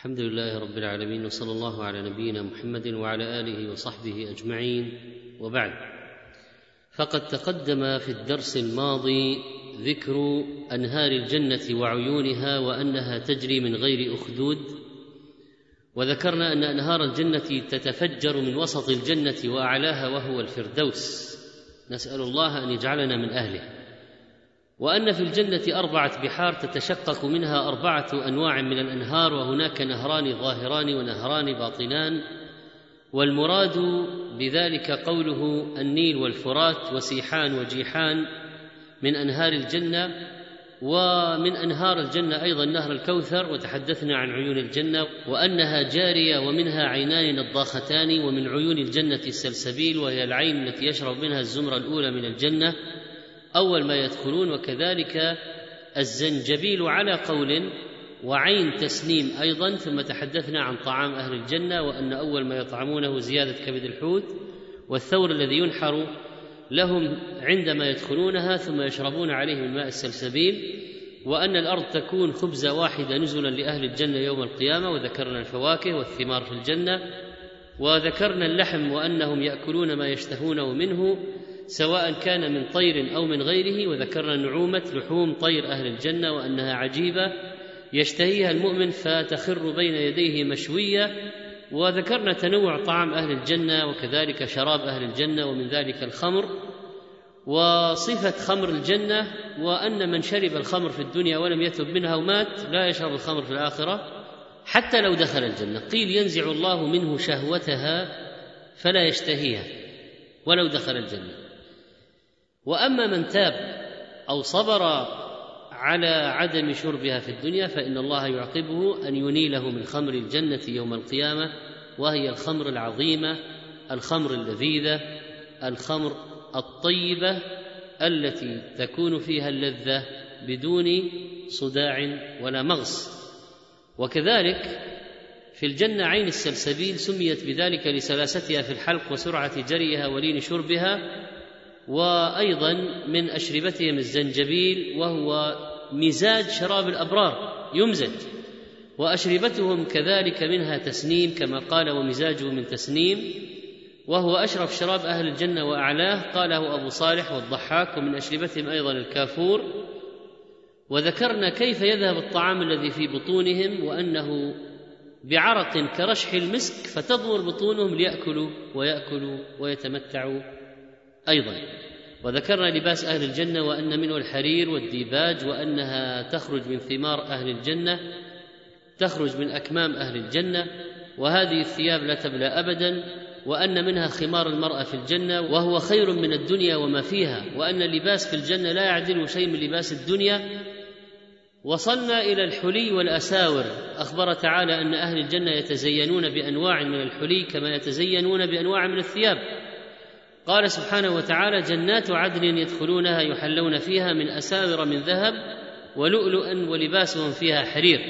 الحمد لله رب العالمين وصلى الله على نبينا محمد وعلى آله وصحبه أجمعين. وبعد فقد تقدم في الدرس الماضي ذكر أنهار الجنة وعيونها وأنها تجري من غير أخدود وذكرنا أن أنهار الجنة تتفجر من وسط الجنة وأعلاها وهو الفردوس. نسأل الله أن يجعلنا من أهله. وأن في الجنة أربعة بحار تتشقق منها أربعة أنواع من الأنهار وهناك نهران ظاهران ونهران باطنان والمراد بذلك قوله النيل والفرات وسيحان وجيحان من أنهار الجنة ومن أنهار الجنة أيضا نهر الكوثر وتحدثنا عن عيون الجنة وأنها جارية ومنها عينان نضاختان ومن عيون الجنة السلسبيل وهي العين التي يشرب منها الزمرة الأولى من الجنة. أول ما يدخلون وكذلك الزنجبيل على قول وعين تسنيم أيضا ثم تحدثنا عن طعام أهل الجنة وأن أول ما يطعمونه زيادة كبد الحوت والثور الذي ينحر لهم عندما يدخلونها ثم يشربون عليه من ماء السلسبيل وأن الأرض تكون خبزه واحدة نزلا لأهل الجنة يوم القيامة وذكرنا الفواكه والثمار في الجنة وذكرنا اللحم وأنهم يأكلون ما يشتهونه منه سواء كان من طير أو من غيره وذكرنا نعومة لحوم طير أهل الجنة وأنها عجيبة يشتهيها المؤمن فتخر بين يديه مشوية. وذكرنا تنوع طعام أهل الجنة وكذلك شراب أهل الجنة ومن ذلك الخمر. وصفة خمر الجنة وأن من شرب الخمر في الدنيا ولم يتب منها ومات لا يشرب الخمر في الآخرة حتى لو دخل الجنة. قيل ينزع الله منه شهوتها فلا يشتهيها ولو دخل الجنة. وأما من تاب أو صبر على عدم شربها في الدنيا فإن الله يعقبه أن ينيله من خمر الجنة يوم القيامة وهي الخمر العظيمة الخمر اللذيذة الخمر الطيبة التي تكون فيها اللذة بدون صداع ولا مغص. وكذلك في الجنة عين السلسبيل سميت بذلك لسلاستها في الحلق وسرعة جريها ولين شربها وأيضا من أشربتهم الزنجبيل وهو مزاج شراب الأبرار يمزج. وأشربتهم كذلك منها تسنيم كما قال ومزاجه من تسنيم. وهو أشرف شراب أهل الجنة وأعلاه قاله أبو صالح والضحاك ومن أشربتهم أيضا الكافور. وذكرنا كيف يذهب الطعام الذي في بطونهم وأنه بعرق كرشح المسك فتضمر بطونهم ليأكلوا ويأكلوا ويتمتعوا. أيضا. وذكرنا لباس أهل الجنة وأن منه الحرير والديباج وأنها تخرج من ثمار أهل الجنة تخرج من أكمام أهل الجنة وهذه الثياب لا تبلى أبدا وأن منها خمار المرأة في الجنة وهو خير من الدنيا وما فيها وأن اللباس في الجنة لا يعدل شيء من لباس الدنيا. وصلنا إلى الحلي والأساور. أخبر تعالى أن أهل الجنة يتزينون بأنواع من الحلي كما يتزينون بأنواع من الثياب. قال سبحانه وتعالى جنات عدن يدخلونها يحلون فيها من أساور من ذهب ولؤلؤا ولباسهم فيها حرير.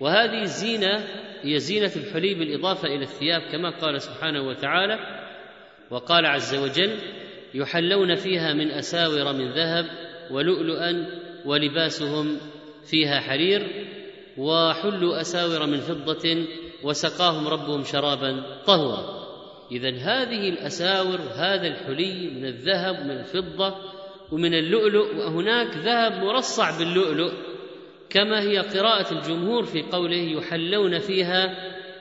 وهذه الزينة هي زينة الحلي بالإضافة إلى الثياب كما قال سبحانه وتعالى وقال عز وجل يحلون فيها من أساور من ذهب ولؤلؤا ولباسهم فيها حرير وحلوا أساور من فضة وسقاهم ربهم شرابا طهورا. اذا هذه الأساور هذا الحلي من الذهب ومن الفضة ومن اللؤلؤ وهناك ذهب مرصع باللؤلؤ كما هي قراءة الجمهور في قوله يحلون فيها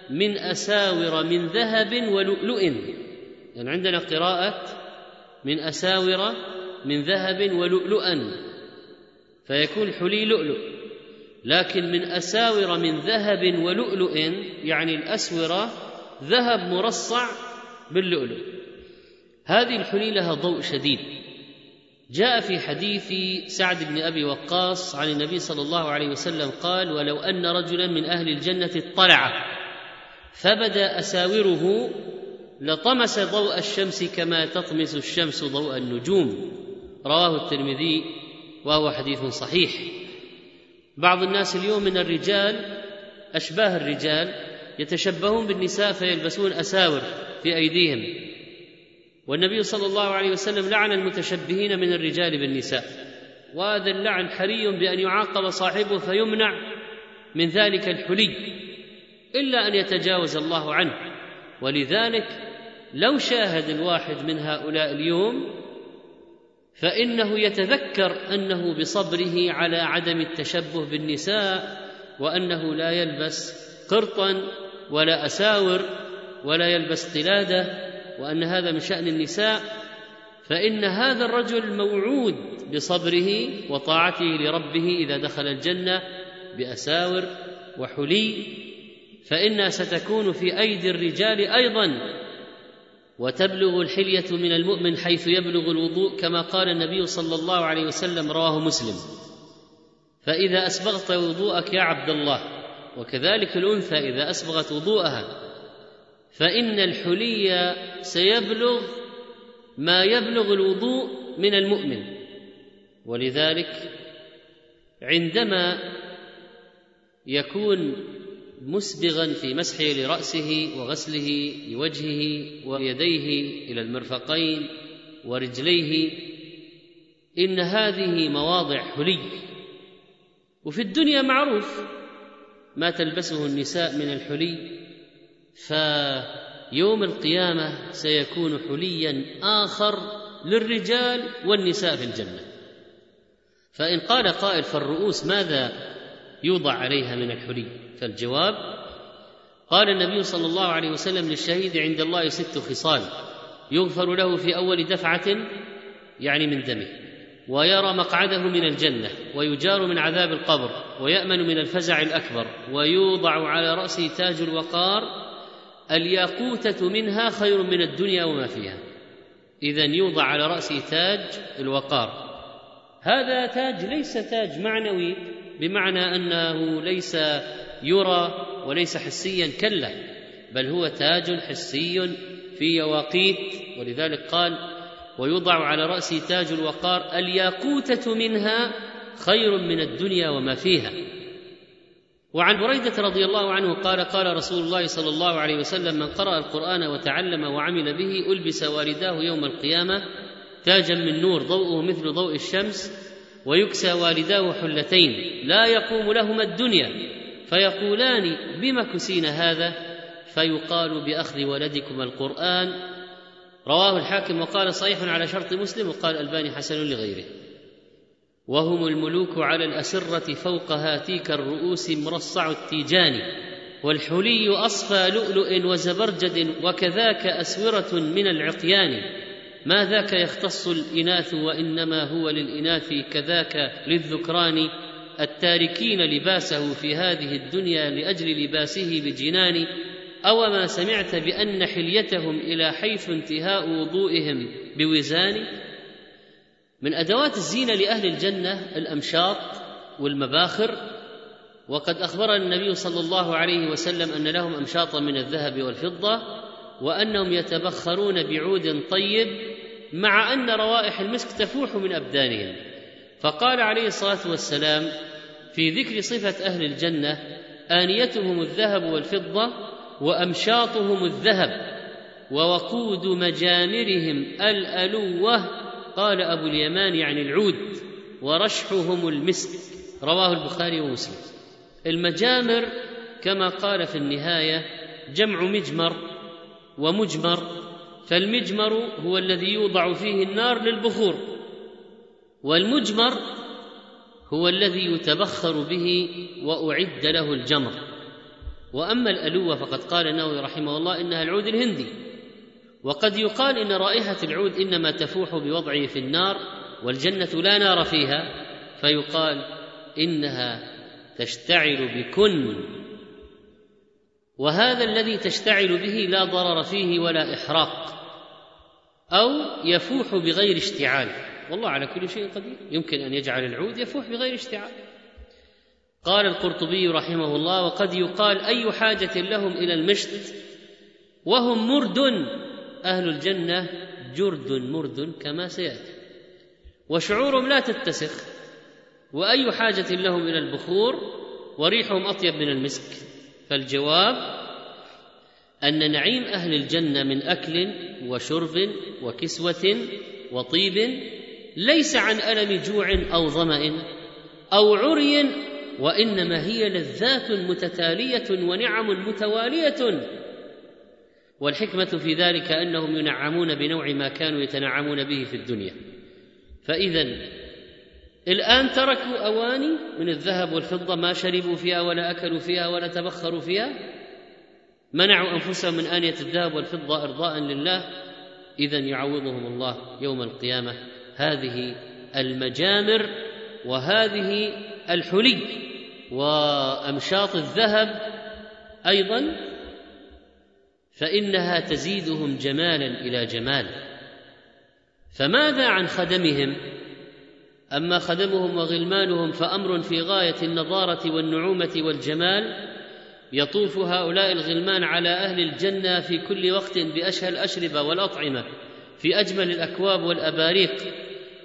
من أساور من ذهب ولؤلؤ. يعني عندنا قراءة من أساور من ذهب ولؤلؤا فيكون حلي لؤلؤ لكن من أساور من ذهب ولؤلؤ يعني الاسوره ذهب مرصع باللؤلؤ. هذه الحلي لها ضوء شديد. جاء في حديث سعد بن أبي وقاص عن النبي صلى الله عليه وسلم قال ولو أن رجلا من أهل الجنة اطلع فبدأ أساوره لطمس ضوء الشمس كما تطمس الشمس ضوء النجوم. رواه الترمذي وهو حديث صحيح. بعض الناس اليوم من الرجال أشباه الرجال يتشبهون بالنساء فيلبسون أساور. في أيديهم. والنبي صلى الله عليه وسلم لعن المتشبهين من الرجال بالنساء. وهذا اللعن حري بأن يعاقب صاحبه فيمنع من ذلك الحلي إلا أن يتجاوز الله عنه. ولذلك لو شاهد الواحد من هؤلاء اليوم فإنه يتذكر أنه بصبره على عدم التشبه بالنساء وأنه لا يلبس قرطا ولا أساور ولا يلبس قلاده وان هذا من شان النساء فان هذا الرجل موعود بصبره وطاعته لربه اذا دخل الجنة بأساور وحلي فإنها ستكون في أيدي الرجال أيضا. وتبلغ الحلية من المؤمن حيث يبلغ الوضوء كما قال النبي صلى الله عليه وسلم رواه مسلم. فإذا أسبغت وضوءك يا عبد الله وكذلك الأنثى إذا أسبغت وضوءها فإن الحلي سيبلغ ما يبلغ الوضوء من المؤمن. ولذلك عندما يكون مسبغا في مسحه لرأسه وغسله لوجهه ويديه إلى المرفقين ورجليه إن هذه مواضع حلي. وفي الدنيا معروف ما تلبسه النساء من الحلي فيوم القيامة سيكون حليا آخر للرجال والنساء في الجنة. فإن قال قائل فالرؤوس ماذا يوضع عليها من الحلي؟ فالجواب قال النبي صلى الله عليه وسلم للشهيد عند الله ست خصال يغفر له في أول دفعة يعني من دمه ويرى مقعده من الجنة ويجار من عذاب القبر ويأمن من الفزع الأكبر ويوضع على رأسه تاج الوقار الياقوتة منها خير من الدنيا وما فيها. إذا يوضع على رأسه تاج الوقار. هذا تاج ليس تاج معنوي بمعنى أنه ليس يرى وليس حسيا كلا بل هو تاج حسي في يواقيت. ولذلك قال ويوضع على رأسه تاج الوقار الياقوتة منها خير من الدنيا وما فيها. وعن بريده رضي الله عنه قال قال رسول الله صلى الله عليه وسلم من قرأ القرآن وتعلم وعمل به ألبس والداه يوم القيامة تاجا من نور ضوءه مثل ضوء الشمس ويكسى والداه حلتين لا يقوم لهما الدنيا فيقولان بم كسينا هذا؟ فيقال بأخذ ولدكما القرآن. رواه الحاكم وقال صحيح على شرط مسلم. وقال الباني حسن لغيره. وهم الملوك على الأسرة فوق هاتيك الرؤوس مرصع التيجان والحلي أصفى لؤلؤ وزبرجد وكذاك أسورة من العقيان. ما ذاك يختص الإناث وإنما هو للإناث كذاك للذكران. التاركين لباسه في هذه الدنيا لأجل لباسه بجنان. أو ما سمعت بأن حليتهم إلى حيث انتهاء وضوئهم بوزان؟ من أدوات الزينة لأهل الجنة الأمشاط والمباخر وقد أخبرنا النبي صلى الله عليه وسلم أن لهم أمشاطا من الذهب والفضة وأنهم يتبخرون بعود طيب مع أن روائح المسك تفوح من أبدانهم. فقال عليه الصلاة والسلام في ذكر صفة أهل الجنة آنيتهم الذهب والفضة وأمشاطهم الذهب ووقود مجامرهم الألوة قال أبو اليمان يعني العود ورشحهم المسك. رواه البخاري ومسلم. المجامر كما قال في النهاية جمع مجمر ومجمر فالمجمر هو الذي يوضع فيه النار للبخور والمجمر هو الذي يتبخر به وأعد له الجمر. وأما الألوة فقد قال النووي رحمه الله إنها العود الهندي. وقد يقال إن رائحة العود إنما تفوح بوضعه في النار والجنة لا نار فيها فيقال إنها تشتعل بكن. وهذا الذي تشتعل به لا ضرر فيه ولا إحراق أو يفوح بغير اشتعال. والله على كل شيء قدير. يمكن أن يجعل العود يفوح بغير اشتعال. قال القرطبي رحمه الله وقد يقال أي حاجة لهم إلى المشط وهم مرد أهل الجنة جرد مرد كما سيأتي. وشعورهم لا تتسخ وأي حاجة لهم إلى البخور وريحهم أطيب من المسك. فالجواب أن نعيم أهل الجنة من أكل وشرب وكسوة وطيب ليس عن ألم جوع أو ظمأ أو عري وإنما هي لذات متتالية ونعم متوالية والحكمة في ذلك أنهم ينعمون بنوع ما كانوا يتنعمون به في الدنيا. فاذا الآن تركوا أواني من الذهب والفضة ما شربوا فيها ولا أكلوا فيها ولا تبخروا فيها. منعوا أنفسهم من آنية الذهب والفضة أرضاء لله. اذا يعوضهم الله يوم القيامة. هذه المجامر وهذه الحلي وأمشاط الذهب أيضا فإنها تزيدهم جمالا إلى جمال. فماذا عن خدمهم؟ أما خدمهم وغلمانهم فأمر في غاية النضاره والنعومة والجمال. يطوف هؤلاء الغلمان على أهل الجنة في كل وقت باشهى الأشربة والأطعمة في أجمل الأكواب والأباريق.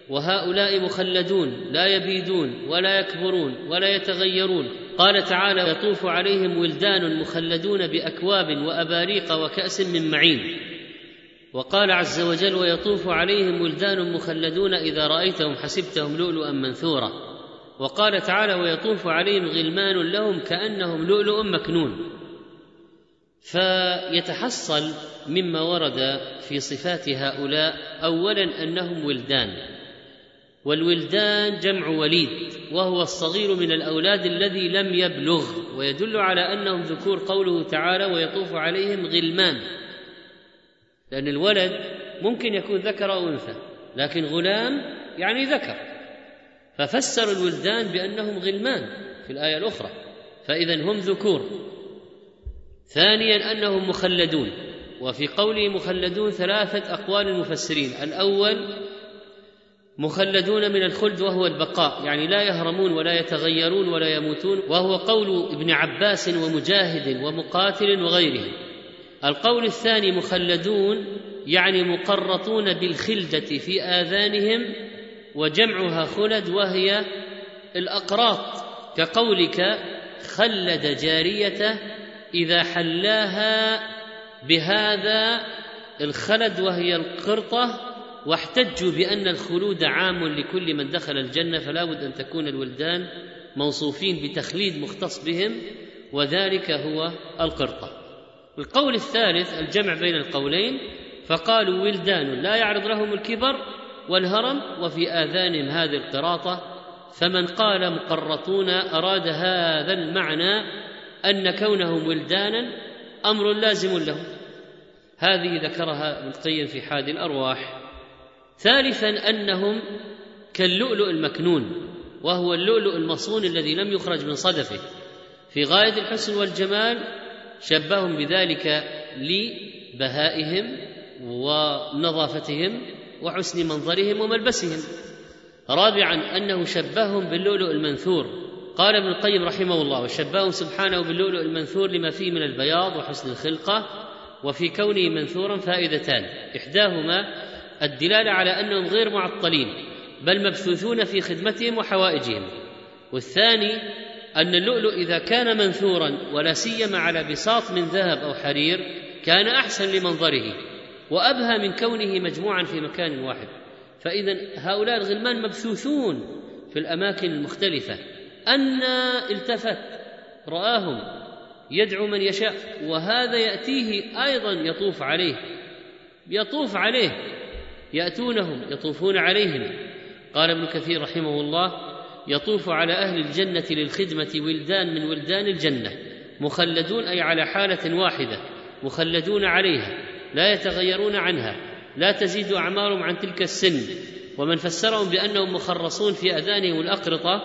وهؤلاء مخلدون لا يبيدون ولا يكبرون ولا يتغيرون. قال تعالى يطوف عليهم ولدان مخلدون بأكواب وأباريق وكأس من معين. وقال عز وجل ويطوف عليهم ولدان مخلدون إذا رأيتهم حسبتهم لؤلؤا منثورا. وقال تعالى ويطوف عليهم غلمان لهم كأنهم لؤلؤ مكنون. فيتحصل مما ورد في صفات هؤلاء اولا أنهم ولدان. والولدان جمع وليد. وهو الصغير من الأولاد الذي لم يبلغ ويدل على أنهم ذكور قوله تعالى ويطوف عليهم غلمان. لأن الولد ممكن يكون ذكر أو أنثى لكن غلام يعني ذكر. ففسر الولدان بأنهم غلمان في الآية الأخرى فاذا هم ذكور. ثانيا أنهم مخلدون وفي قوله مخلدون ثلاثة أقوال المفسرين. الأول مخلدون من الخلد وهو البقاء يعني لا يهرمون ولا يتغيرون ولا يموتون وهو قول ابن عباس ومجاهد ومقاتل وغيرهم. القول الثاني مخلدون يعني مقرطون بالخلدة في آذانهم وجمعها خلد وهي الأقراط. كقولك خلد جاريته إذا حلاها بهذا الخلد وهي القرطة واحتجوا بأن الخلود عام لكل من دخل الجنة فلا بد أن تكون الولدان موصوفين بتخليد مختص بهم وذلك هو القرطة. القول الثالث الجمع بين القولين فقالوا ولدان لا يعرض لهم الكبر والهرم وفي آذانهم هذه القراطة فمن قال مقرطون أراد هذا المعنى أن كونهم ولدانا أمر لازم لهم. هذه ذكرها ابن القيم في حاد الأرواح. ثالثا أنهم كاللؤلؤ المكنون وهو اللؤلؤ المصون الذي لم يخرج من صدفه. في غاية الحسن والجمال شبههم بذلك لبهائهم ونظافتهم وحسن منظرهم وملبسهم. رابعا أنه شبههم باللؤلؤ المنثور. قال ابن القيم رحمه الله وشبههم سبحانه باللؤلؤ المنثور لما فيه من البياض وحسن الخلقة وفي كونه منثورا فائدتان. إحداهما الدلالة على أنهم غير معطلين بل مبثوثون في خدمتهم وحوائجهم. والثاني أن اللؤلؤ إذا كان منثورا ولا سيما على بساط من ذهب أو حرير كان أحسن لمنظره وأبهى من كونه مجموعا في مكان واحد. فاذا هؤلاء الغلمان مبثوثون في الأماكن المختلفة. ان التفت رآهم يدعو من يشاء وهذا يأتيه أيضا يطوف عليه يطوف عليه. يأتونهم يطوفون عليهم. قال ابن كثير رحمه الله يطوف على أهل الجنة للخدمة ولدان من ولدان الجنة مخلدون أي على حالة واحدة مخلدون عليها لا يتغيرون عنها لا تزيد أعمارهم عن تلك السن. ومن فسرهم بأنهم مخرصون في أذانهم الأقرطة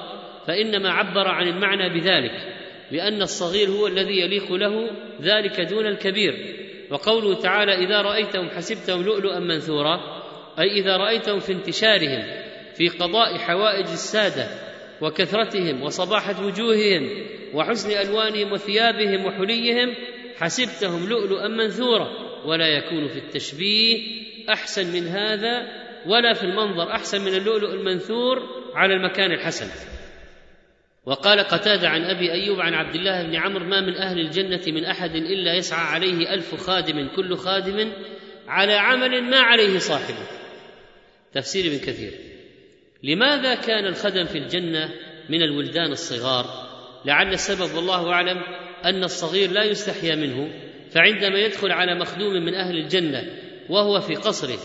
فإنما عبر عن المعنى بذلك لأن الصغير هو الذي يليق له ذلك دون الكبير. وقوله تعالى إذا رأيتهم حسبتهم لؤلؤا منثورا أي إذا رأيتهم في انتشارهم في قضاء حوائج السادة وكثرتهم وصباحة وجوههم وحسن ألوانهم وثيابهم وحليهم حسبتهم لؤلؤا منثورا ولا يكون في التشبيه أحسن من هذا ولا في المنظر أحسن من اللؤلؤ المنثور على المكان الحسن. وقال قتادة عن أبي أيوب عن عبد الله بن عمرو ما من أهل الجنة من أحد إلا يسعى عليه ألف خادم كل خادم على عمل ما عليه صاحبه. تفسير ابن كثير. لماذا كان الخدم في الجنة من الولدان الصغار؟ لعل السبب والله أعلم أن الصغير لا يستحيا منه فعندما يدخل على مخدوم من أهل الجنة وهو في قصره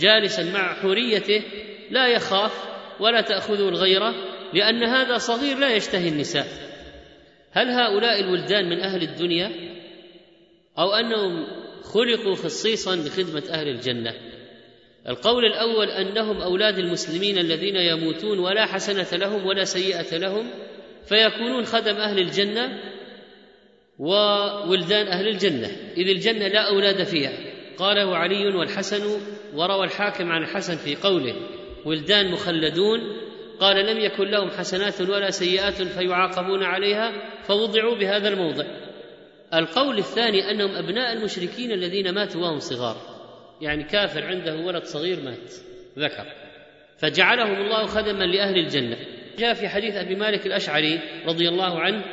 جالسا مع حوريته لا يخاف ولا تأخذه الغيرة لأن هذا صغير لا يشتهي النساء. هل هؤلاء الولدان من أهل الدنيا؟ أو أنهم خلقوا خصيصا لخدمه أهل الجنة؟ القول الأول أنهم أولاد المسلمين الذين يموتون ولا حسنة لهم ولا سيئة لهم فيكونون خدم أهل الجنة وولدان أهل الجنة. إذ الجنة لا أولاد فيها. قاله علي والحسن وروى الحاكم عن الحسن في قوله ولدان مخلدون. قال لم يكن لهم حسنات ولا سيئات فيعاقبون عليها فوضعوا بهذا الموضع. القول الثاني أنهم أبناء المشركين الذين ماتوا وهم صغار. يعني كافر عنده ولد صغير مات ذكر. فجعلهم الله خدما لأهل الجنة. جاء في حديث أبي مالك الأشعري رضي الله عنه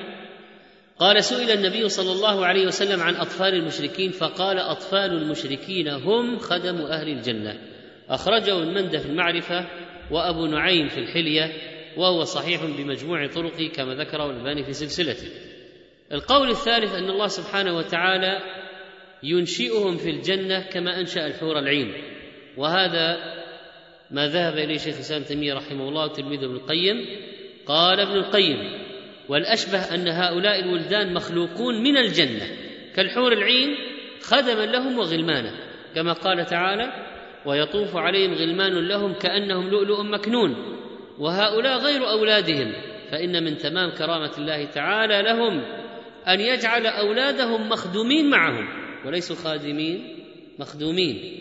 قال سئل النبي صلى الله عليه وسلم عن أطفال المشركين فقال أطفال المشركين هم خدم أهل الجنة. أخرجه المنده في المعرفة وأبو نعيم في الحلية وهو صحيح بمجموع طرقه كما ذكره الباني في سلسلته. القول الثالث أن الله سبحانه وتعالى ينشئهم في الجنة كما أنشأ الحور العين. وهذا ما ذهب إليه شيخ الإسلام تيمية رحمه الله وتلميذه ابن القيم. قال ابن القيم والأشبه أن هؤلاء الولدان مخلوقون من الجنة كالحور العين خدما لهم وغلمانا كما قال تعالى ويطوف عليهم غلمان لهم كأنهم لؤلؤ مكنون. وهؤلاء غير أولادهم فإن من تمام كرامة الله تعالى لهم أن يجعل أولادهم مخدومين معهم. وليسوا خادمين مخدومين.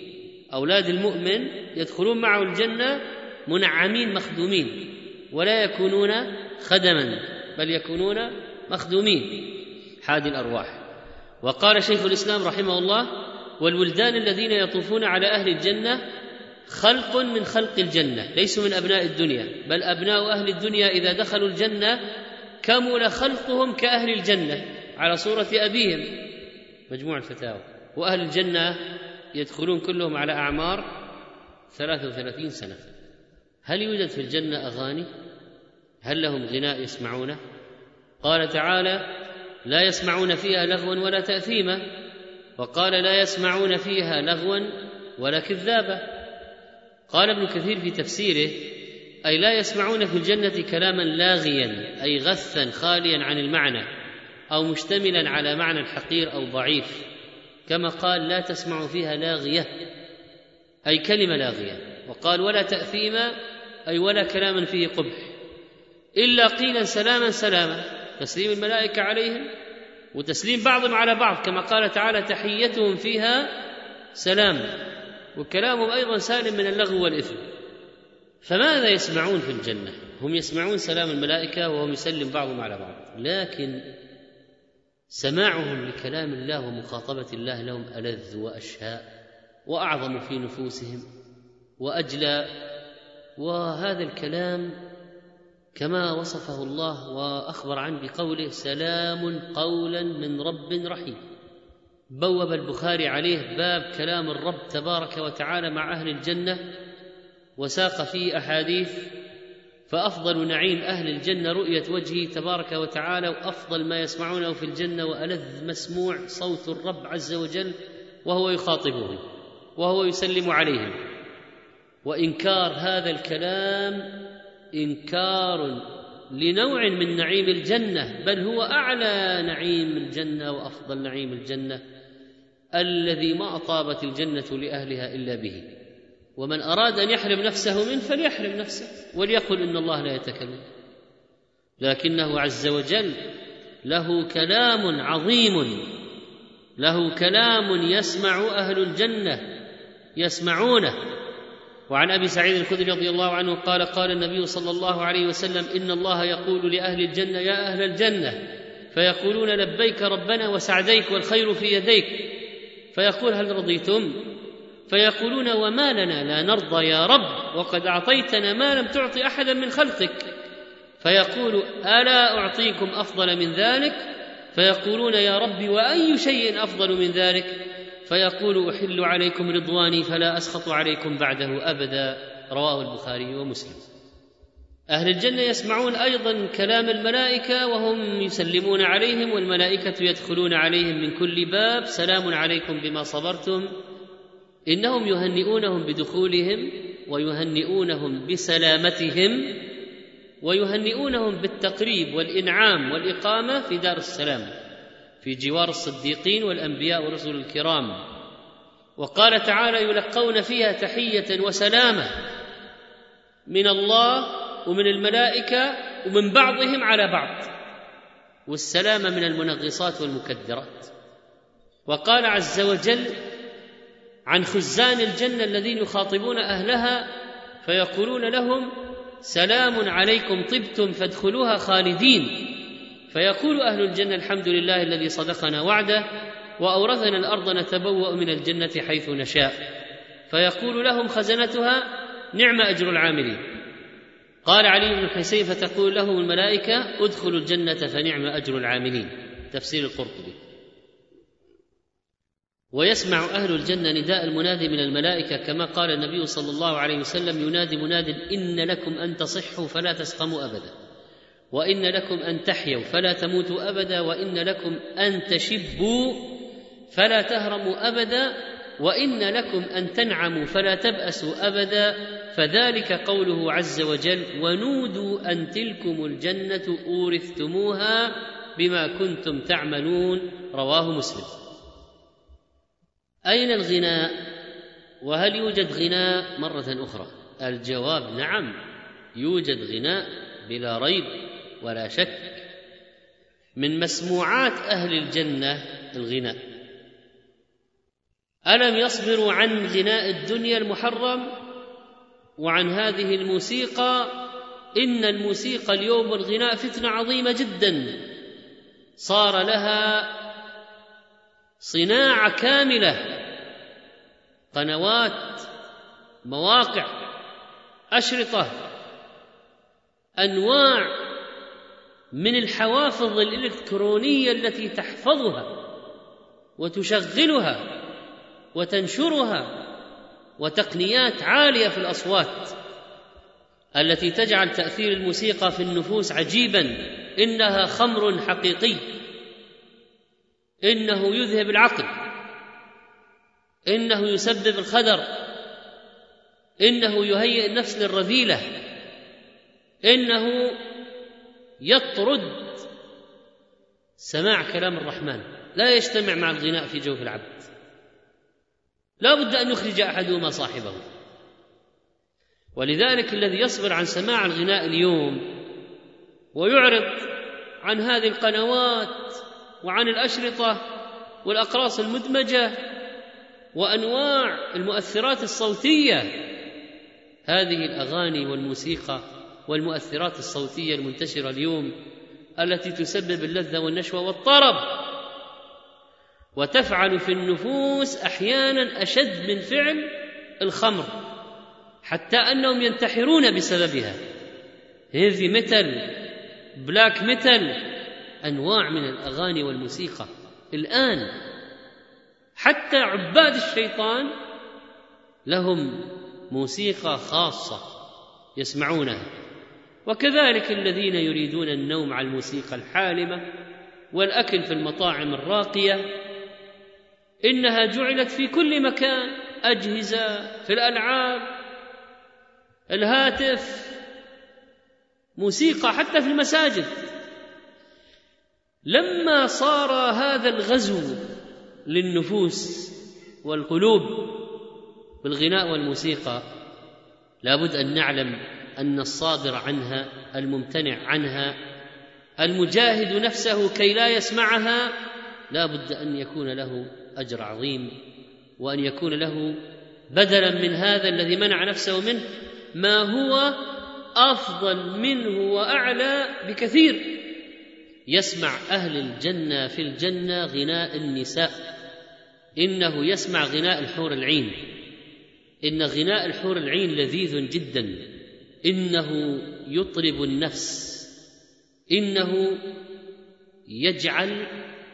أولاد المؤمن يدخلون معه الجنة منعمين مخدومين. ولا يكونون خدما بل يكونون مخدومين. حادي الأرواح. وقال شيخ الإسلام رحمه الله والولدان الذين يطوفون على أهل الجنة خلق من خلق الجنة ليسوا من أبناء الدنيا. بل أبناء أهل الدنيا إذا دخلوا الجنة كمل خلقهم كأهل الجنة. على صورة أبيهم. مجموع الفتاوى. وأهل الجنة يدخلون كلهم على ثلاثة وثلاثين سنة. هل يوجد في الجنة أغاني؟ هل لهم غناء يسمعونه؟ قال تعالى لا يسمعون فيها لغوا ولا تأثيما. وقال لا يسمعون فيها لغوا ولا كذابا. قال ابن كثير في تفسيره أي لا يسمعون في الجنة كلاما لاغيا أي غثا خاليا عن المعنى. أو مشتملا على معنى حقير أو ضعيف كما قال لا تسمع فيها لاغية أي كلمة لاغية وقال ولا تاثيما أي ولا كلاما فيه قبح إلا قيلا سلاما سلاما تسليم الملائكة عليهم وتسليم بعضهم على بعض كما قال تعالى تحيتهم فيها سلام وكلامهم أيضا سالم من اللغو والإثم. فماذا يسمعون في الجنة؟ هم يسمعون سلام الملائكة وهم يسلم بعضهم على بعض لكن سماعهم لكلام الله ومخاطبة الله لهم ألذ واشهاء وأعظم في نفوسهم وأجلى وهذا الكلام كما وصفه الله وأخبر عنه بقوله سلام قولا من رب رحيم بوب البخاري عليه باب كلام الرب تبارك وتعالى مع أهل الجنة وساق فيه أحاديث فأفضل نعيم أهل الجنة رؤية وجهه تبارك وتعالى وأفضل ما يسمعونه في الجنة وألذ مسموع صوت الرب عز وجل وهو يخاطبهم وهو يسلم عليهم. وإنكار هذا الكلام إنكار لنوع من نعيم الجنة بل هو أعلى نعيم الجنة وأفضل نعيم الجنة الذي ما أطابت الجنة لأهلها إلا به. ومن أراد أن يحرم نفسه منه فليحرم نفسه وليقل إن الله لا يتكلم. لكنه عز وجل له كلام عظيم له كلام يسمع أهل الجنة يسمعونه. وعن أبي سعيد الخدري رضي الله عنه قال قال النبي صلى الله عليه وسلم إن الله يقول لأهل الجنة يا أهل الجنة فيقولون لبيك ربنا وسعديك والخير في يديك. فيقول هل رضيتم؟ فيقولون وما لنا لا نرضى يا رب وقد أعطيتنا ما لم تعط أحدا من خلقك. فيقول ألا أعطيكم أفضل من ذلك؟ فيقولون يا رب وأي شيء أفضل من ذلك؟ فيقول أحل عليكم رضواني فلا أسخط عليكم بعده أبدا. رواه البخاري ومسلم. أهل الجنة يسمعون أيضا كلام الملائكة وهم يسلمون عليهم والملائكة يدخلون عليهم من كل باب. سلام عليكم بما صبرتم. إنهم يهنئونهم بدخولهم ويهنئونهم بسلامتهم ويهنئونهم بالتقريب والإنعام والإقامة في دار السلام في جوار الصديقين والأنبياء والرسل الكرام. وقال تعالى يلقون فيها تحية وسلامة من الله ومن الملائكة ومن بعضهم على بعض والسلامه من المنغصات والمكدرات. وقال عز وجل عن خزان الجنة الذين يخاطبون أهلها فيقولون لهم سلام عليكم طبتم فادخلوها خالدين. فيقول أهل الجنة الحمد لله الذي صدقنا وعده وأورثنا الأرض نتبوأ من الجنة حيث نشاء. فيقول لهم خزنتها نعم أجر العاملين. قال علي بن الحسين فتقول لهم الملائكة ادخلوا الجنة فنعم أجر العاملين. تفسير القرطبي. ويسمع أهل الجنة نداء المنادي من الملائكة كما قال النبي صلى الله عليه وسلم ينادي مناد إن لكم أن تصحوا فلا تسقموا أبدا وإن لكم أن تحيوا فلا تموتوا أبدا وإن لكم أن تشبوا فلا تهرموا أبدا وإن لكم أن تنعموا فلا تبأسوا أبدا فذلك قوله عز وجل ونودوا أن تلكم الجنة أورثتموها بما كنتم تعملون رواه مسلم. أين الغناء؟ وهل يوجد غناء مرة أخرى؟ الجواب نعم يوجد غناء بلا ريب ولا شك. من مسموعات أهل الجنة الغناء. ألم يصبروا عن غناء الدنيا المحرم؟ وعن هذه الموسيقى إن الموسيقى اليوم والغناء فتنة عظيمة جدا. صار لها صناعة كاملة قنوات مواقع أشرطة أنواع من الحوافظ الإلكترونية التي تحفظها وتشغلها وتنشرها وتقنيات عالية في الأصوات التي تجعل تأثير الموسيقى في النفوس عجيبا إنها خمر حقيقي. إنه يذهب العقل إنه يسبب الخدر إنه يهيئ النفس للرذيلة إنه يطرد. سماع كلام الرحمن لا يجتمع مع الغناء في جوف العبد. لا بد أن يخرج أحدهما صاحبه. ولذلك الذي يصبر عن سماع الغناء اليوم ويعرض عن هذه القنوات وعن الأشرطة والأقراص المدمجة وأنواع المؤثرات الصوتية. هذه الأغاني والموسيقى والمؤثرات الصوتية المنتشرة اليوم التي تسبب اللذة والنشوة والطرب. وتفعل في النفوس أحيانا أشد من فعل الخمر حتى أنهم ينتحرون بسببها. heavy metal black metal أنواع من الأغاني والموسيقى. الآن حتى عباد الشيطان لهم موسيقى خاصة يسمعونها. وكذلك الذين يريدون النوم على الموسيقى الحالمة والأكل في المطاعم الراقية إنها جعلت في كل مكان أجهزة في الألعاب الهاتف موسيقى حتى في المساجد. لما صار هذا الغزو للنفوس والقلوب بالغناء والموسيقى لابد أن نعلم أن الصادر عنها الممتنع عنها المجاهد نفسه كي لا يسمعها لا بد أن يكون له أجر عظيم وأن يكون له بدلا من هذا الذي منع نفسه منه ما هو أفضل منه وأعلى بكثير. يسمع أهل الجنة في الجنة غناء النساء. إنه يسمع غناء الحور العين. إن غناء الحور العين لذيذ جدا. إنه يطرب النفس. إنه يجعل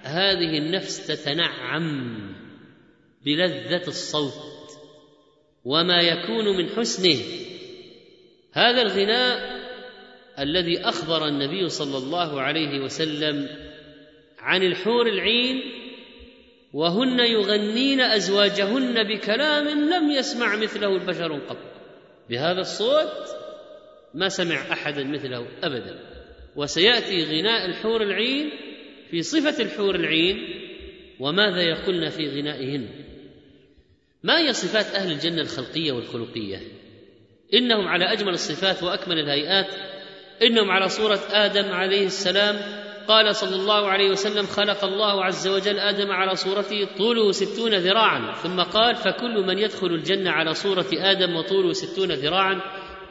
هذه النفس تتنعم بلذة الصوت. وما يكون من حسنه. هذا الغناء الذي أخبر النبي صلى الله عليه وسلم عن الحور العين وهن يغنين أزواجهن بكلام لم يسمع مثله البشر قط. بهذا الصوت ما سمع احدا مثله أبدا. وسيأتي غناء الحور العين في صفة الحور العين وماذا يقولن في غنائهن؟ ما هي صفات أهل الجنة الخلقية والخلقية؟ إنهم على أجمل الصفات وأكمل الهيئات إنهم على صورة آدم عليه السلام. قال صلى الله عليه وسلم خلق الله عز وجل آدم على صورته طوله ستون ذراعا. ثم قال فكل من يدخل الجنة على صورة آدم وطوله ستون ذراعا.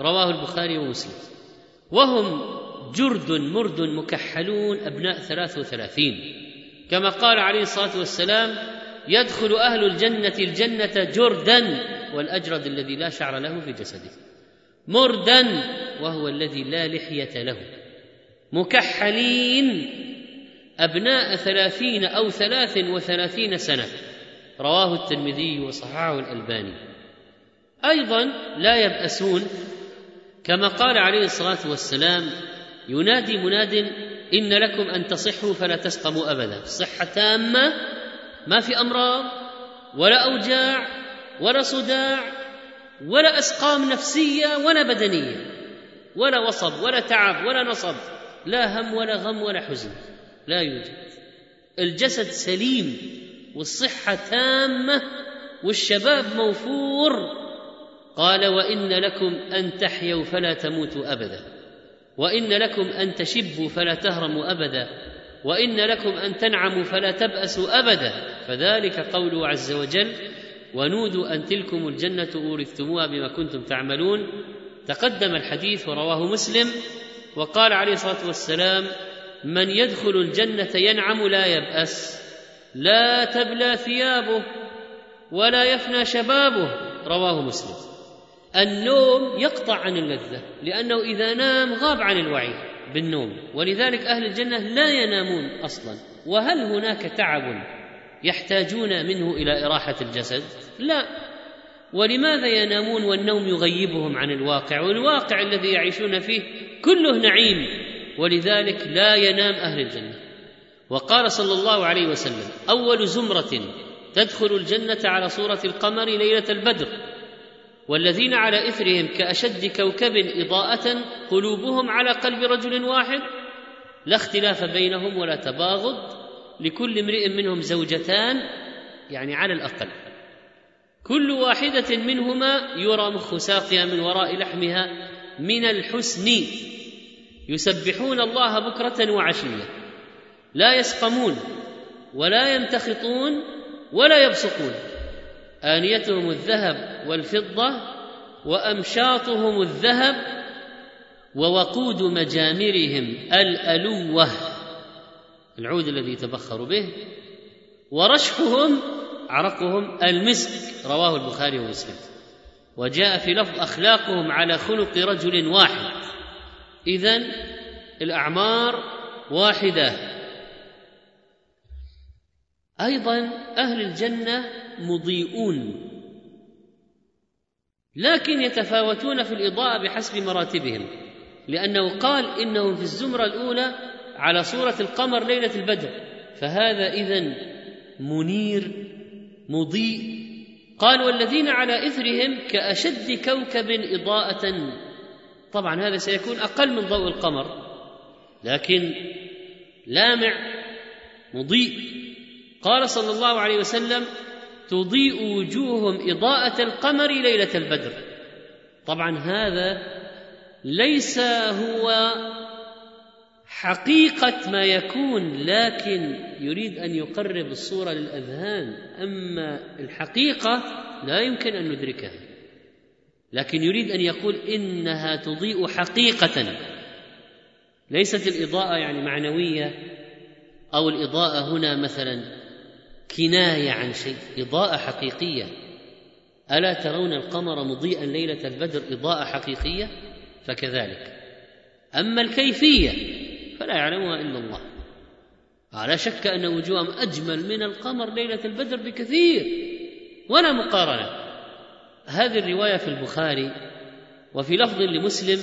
رواه البخاري ومسلم. وهم جرد مرد مكحلون أبناء ثلاث وثلاثين. كما قال عليه الصلاة والسلام يدخل أهل الجنة الجنة جردا والأجرد الذي لا شعر له في جسده مردا وهو الذي لا لحية له. مكحلين أبناء ثلاثين أو ثلاث وثلاثين سنة. رواه الترمذي وصححه الألباني. أيضا لا يبأسون كما قال عليه الصلاة والسلام ينادي مناد إن لكم أن تصحوا فلا تسقموا أبدا. صحة تامة ما في أمراض ولا أوجاع ولا صداع ولا أسقام نفسية ولا بدنية ولا وصب ولا تعب ولا نصب لا هم ولا غم ولا حزن لا يوجد. الجسد سليم والصحة تامة والشباب موفور. قال وإن لكم أن تحيوا فلا تموتوا أبدا وإن لكم أن تشبوا فلا تهرموا أبدا وإن لكم أن تنعموا فلا تبأسوا أبدا. فذلك قوله عز وجل ونودوا أن تلكم الجنة أورثتموها بما كنتم تعملون. تقدم الحديث ورواه مسلم وقال عليه الصلاة والسلام من يدخل الجنة ينعم لا يبأس لا تبلى ثيابه ولا يفنى شبابه. رواه مسلم. النوم يقطع عن اللذة لأنه إذا نام غاب عن الوعي بالنوم ولذلك أهل الجنة لا ينامون أصلا. وهل هناك تعب؟ يحتاجون منه إلى إراحة الجسد؟ لا. ولماذا ينامون والنوم يغيبهم عن الواقع؟ والواقع الذي يعيشون فيه كله نعيم. ولذلك لا ينام أهل الجنة. وقال صلى الله عليه وسلم أول زمرة تدخل الجنة على صورة القمر ليلة البدر. والذين على إثرهم كأشد كوكب إضاءة قلوبهم على قلب رجل واحد. لا اختلاف بينهم ولا تباغض. لكل امرئ منهم زوجتان يعني على الأقل. كل واحدة منهما يرى مخ ساقها من وراء لحمها من الحسن. يسبحون الله بكرة وعشية. لا يسقمون ولا يمتخطون ولا يبصقون. آنيتهم الذهب والفضة وأمشاطهم الذهب ووقود مجامرهم الألوة. العود الذي يتبخر به ورشحهم عرقهم المسك رواه البخاري ومسلم. وجاء في لفظ أخلاقهم على خلق رجل واحد. إذن الأعمار واحدة. أيضا أهل الجنة مضيئون. لكن يتفاوتون في الإضاءة بحسب مراتبهم. لأنه قال إنهم في الزمرة الأولى على صورة القمر ليلة البدر. فهذا إذن منير مضيء. قال والذين على إثرهم كأشد كوكب إضاءة. طبعا هذا سيكون أقل من ضوء القمر لكن لامع مضيء. قال صلى الله عليه وسلم تضيء وجوههم إضاءة القمر ليلة البدر. طبعا هذا ليس هو حقيقة ما يكون لكن يريد أن يقرب الصورة للأذهان. أما الحقيقة لا يمكن أن ندركها. لكن يريد أن يقول إنها تضيء حقيقة. ليست الإضاءة يعني معنوية أو الإضاءة هنا مثلا كناية عن شيء إضاءة حقيقية. ألا ترون القمر مضيئا ليلة البدر إضاءة حقيقية؟ فكذلك. أما الكيفية فلا يعلمها إلا الله. لا شك أن وجوههم أجمل من القمر ليلة البدر بكثير ولا مقارنة. هذه الرواية في البخاري وفي لفظ لمسلم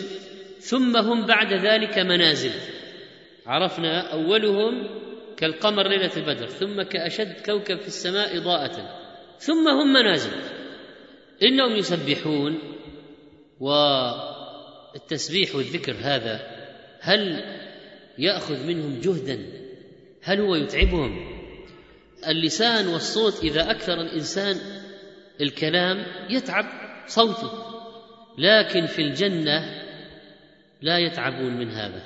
ثم هم بعد ذلك منازل. عرفنا أولهم كالقمر ليلة البدر ثم كأشد كوكب في السماء إضاءة ثم هم منازل. إنهم يسبحون والتسبيح والذكر هذا هل يأخذ منهم جهدا. هل هو يتعبهم؟ اللسان والصوت إذا أكثر الإنسان الكلام يتعب صوته. لكن في الجنة لا يتعبون من هذا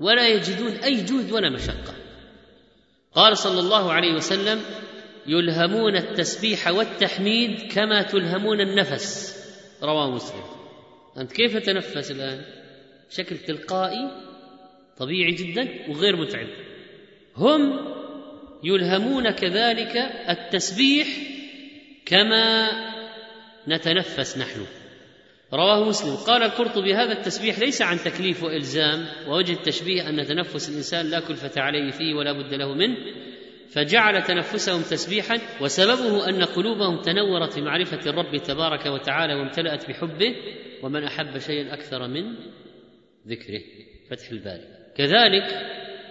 ولا يجدون أي جهد ولا مشقة. قال صلى الله عليه وسلم يلهمون التسبيح والتحميد كما تلهمون النفس. رواه مسلم. أنت كيف تنفس الآن؟ بشكل تلقائي طبيعي جدا وغير متعب. هم يلهمون كذلك التسبيح كما نتنفس نحن. رواه مسلم. قال القرطبي هذا التسبيح ليس عن تكليف وإلزام ووجه التشبيه أن تنفس الإنسان لا كلفة عليه فيه ولا بد له منه فجعل تنفسهم تسبيحا وسببه أن قلوبهم تنورت بمعرفه الرب تبارك وتعالى وامتلأت بحبه ومن أحب شيئا أكثر من ذكره. فتح الباري. كذلك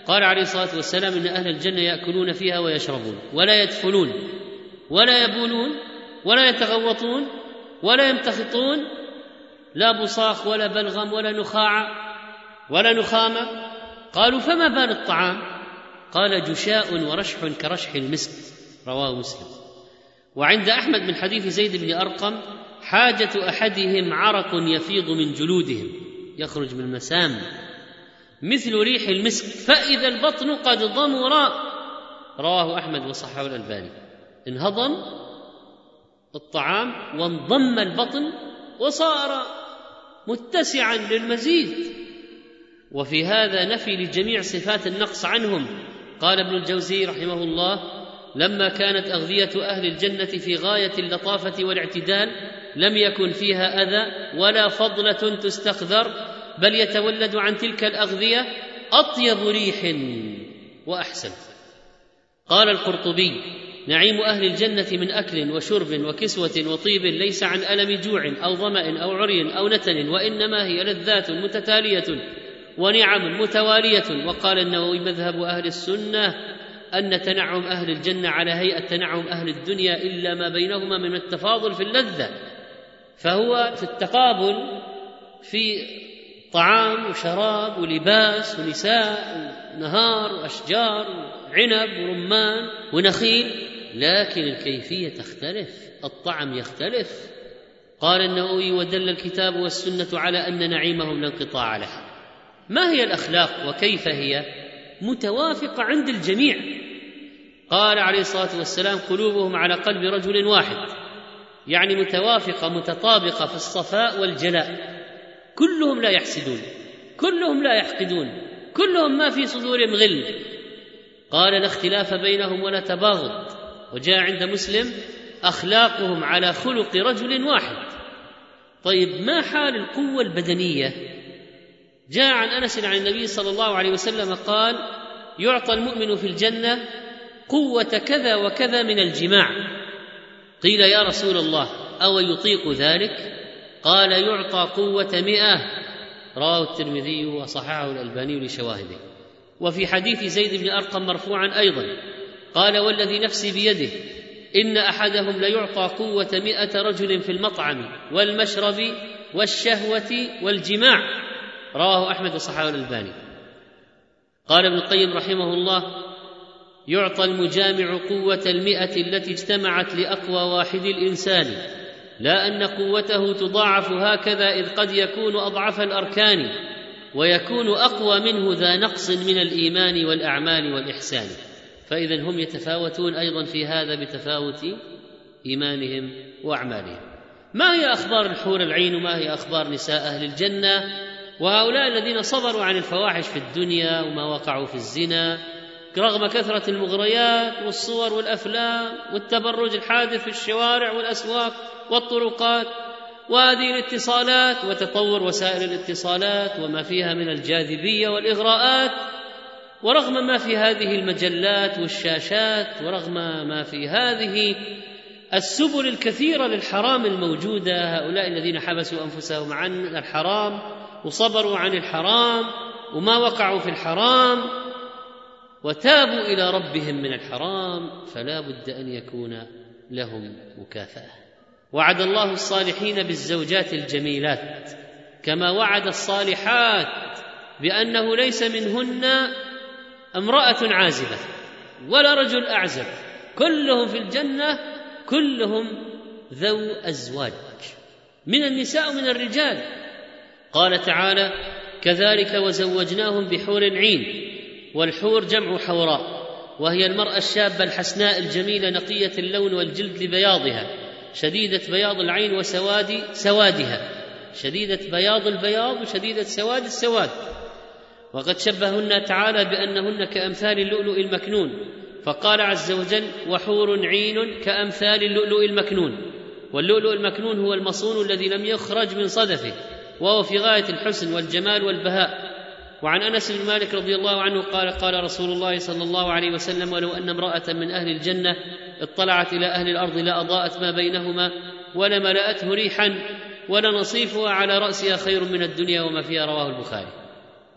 قال عليه الصلاة والسلام إن أهل الجنة يأكلون فيها ويشربون ولا يدفنون ولا يبولون ولا يتغوطون ولا يمتخطون لا بصاخ ولا بلغم ولا نخاع ولا نخامة. قالوا فما بال الطعام؟ قال جشاء ورشح كرشح المسك رواه مسلم. وعند أحمد من حديث زيد بن أرقم حاجة أحدهم عرق يفيض من جلودهم يخرج من المسام. مثل ريح المسك فإذا البطن قد ضمر. رواه أحمد وصححه الألباني. انهضم الطعام وانضم البطن وصار متسعا للمزيد. وفي هذا نفي لجميع صفات النقص عنهم. قال ابن الجوزي رحمه الله لما كانت أغذية أهل الجنة في غاية اللطافة والاعتدال لم يكن فيها أذى ولا فضلة تستقذر بل يتولد عن تلك الأغذية أطيب ريح وأحسن. قال القرطبي نعيم أهل الجنة من أكل وشرب وكسوة وطيب ليس عن ألم جوع أو ظمأ أو عري أو نتن وإنما هي لذات متتالية ونعم متوالية. وقال النووي مذهب أهل السنة أن تنعم أهل الجنة على هيئة تنعم أهل الدنيا إلا ما بينهما من التفاضل في اللذة فهو في التقابل في طعام وشراب ولباس ونساء ونهار وأشجار وعنب ورمان ونخيل لكن الكيفية تختلف الطعم يختلف. قال النووي ودل الكتاب والسنة على أن نعيمهم لا انقطاع له. ما هي الأخلاق وكيف هي؟ متوافقة عند الجميع. قال عليه الصلاة والسلام قلوبهم على قلب رجل واحد. يعني متوافقة متطابقة في الصفاء والجلاء. كلهم لا يحسدون كلهم لا يحقدون كلهم ما في صدورهم غل. قال لا اختلاف بينهم ولا تباغض وجاء عند مسلم أخلاقهم على خلق رجل واحد. طيب ما حال القوة البدنية؟ جاء عن أنس عن النبي صلى الله عليه وسلم قال يعطى المؤمن في الجنة قوة كذا وكذا من الجماع. قيل يا رسول الله أو يطيق ذلك؟ قال يعطى قوة مئة. رواه الترمذي وصححه الألباني لشواهده. وفي حديث زيد بن أرقم مرفوعا أيضا. قال والذي نفسي بيده إن أحدهم ليعطى قوة مائه رجل في المطعم والمشرب والشهوة والجماع. رواه أحمد وصححه الألباني. قال ابن القيم رحمه الله يعطى المجامع قوة المئة التي اجتمعت لأقوى واحد الإنسان. لا أن قوته تضاعف هكذا إذ قد يكون أضعف الأركان ويكون أقوى منه ذا نقص من الإيمان والأعمال والإحسان. فإذا هم يتفاوتون أيضا في هذا بتفاوت إيمانهم وأعمالهم. ما هي أخبار الحور العين وما هي أخبار نساء أهل الجنة؟ وهؤلاء الذين صبروا عن الفواحش في الدنيا وما وقعوا في الزنا رغم كثرة المغريات والصور والأفلام والتبرج الحادث في الشوارع والأسواق والطرقات وهذه الاتصالات وتطور وسائل الاتصالات وما فيها من الجاذبية والإغراءات ورغم ما في هذه المجلات والشاشات ورغم ما في هذه السبل الكثيرة للحرام الموجودة هؤلاء الذين حبسوا أنفسهم عن الحرام وصبروا عن الحرام وما وقعوا في الحرام وتابوا إلى ربهم من الحرام فلا بد أن يكون لهم مكافأة. وعد الله الصالحين بالزوجات الجميلات كما وعد الصالحات بأنه ليس منهن امرأة عازبة ولا رجل أعزب كلهم في الجنة كلهم ذو أزواج من النساء ومن الرجال. قال تعالى كذلك وزوجناهم بحور عين والحور جمع حوراء وهي المرأة الشابة الحسناء الجميلة نقية اللون والجلد لبياضها. شديدة بياض العين وسواد سوادها. شديدة بياض البياض وشديدة سواد السواد. وقد شبههن تعالى بأنهن كأمثال اللؤلؤ المكنون. فقال عز وجل وحور عين كأمثال اللؤلؤ المكنون واللؤلؤ المكنون هو المصون الذي لم يخرج من صدفه وهو في غاية الحسن والجمال والبهاء. وعن أنس بن مالك رضي الله عنه قال قال رسول الله صلى الله عليه وسلم ولو أن امرأة من أهل الجنة اطلعت إلى أهل الأرض لاضاءت ما بينهما ولملاته ريحا ولنصيفها على رأسها خير من الدنيا وما فيها رواه البخاري.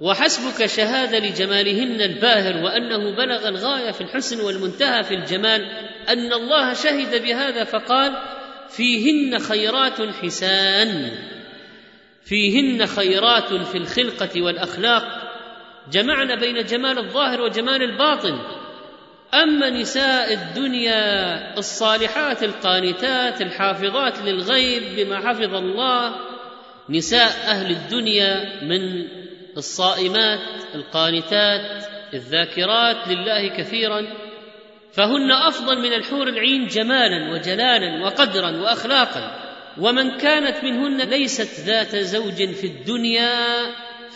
وحسبك شهادة لجمالهن الباهر وأنه بلغ الغاية في الحسن والمنتهى في الجمال أن الله شهد بهذا فقال فيهن خيرات حسان. فيهن خيرات في الخلقة والأخلاق جمعنا بين جمال الظاهر وجمال الباطن. أما نساء الدنيا الصالحات القانتات الحافظات للغيب بما حفظ الله نساء أهل الدنيا من الصائمات القانتات الذاكرات لله كثيرا فهن أفضل من الحور العين جمالا وجلالا وقدرا واخلاقا. ومن كانت منهن ليست ذات زوج في الدنيا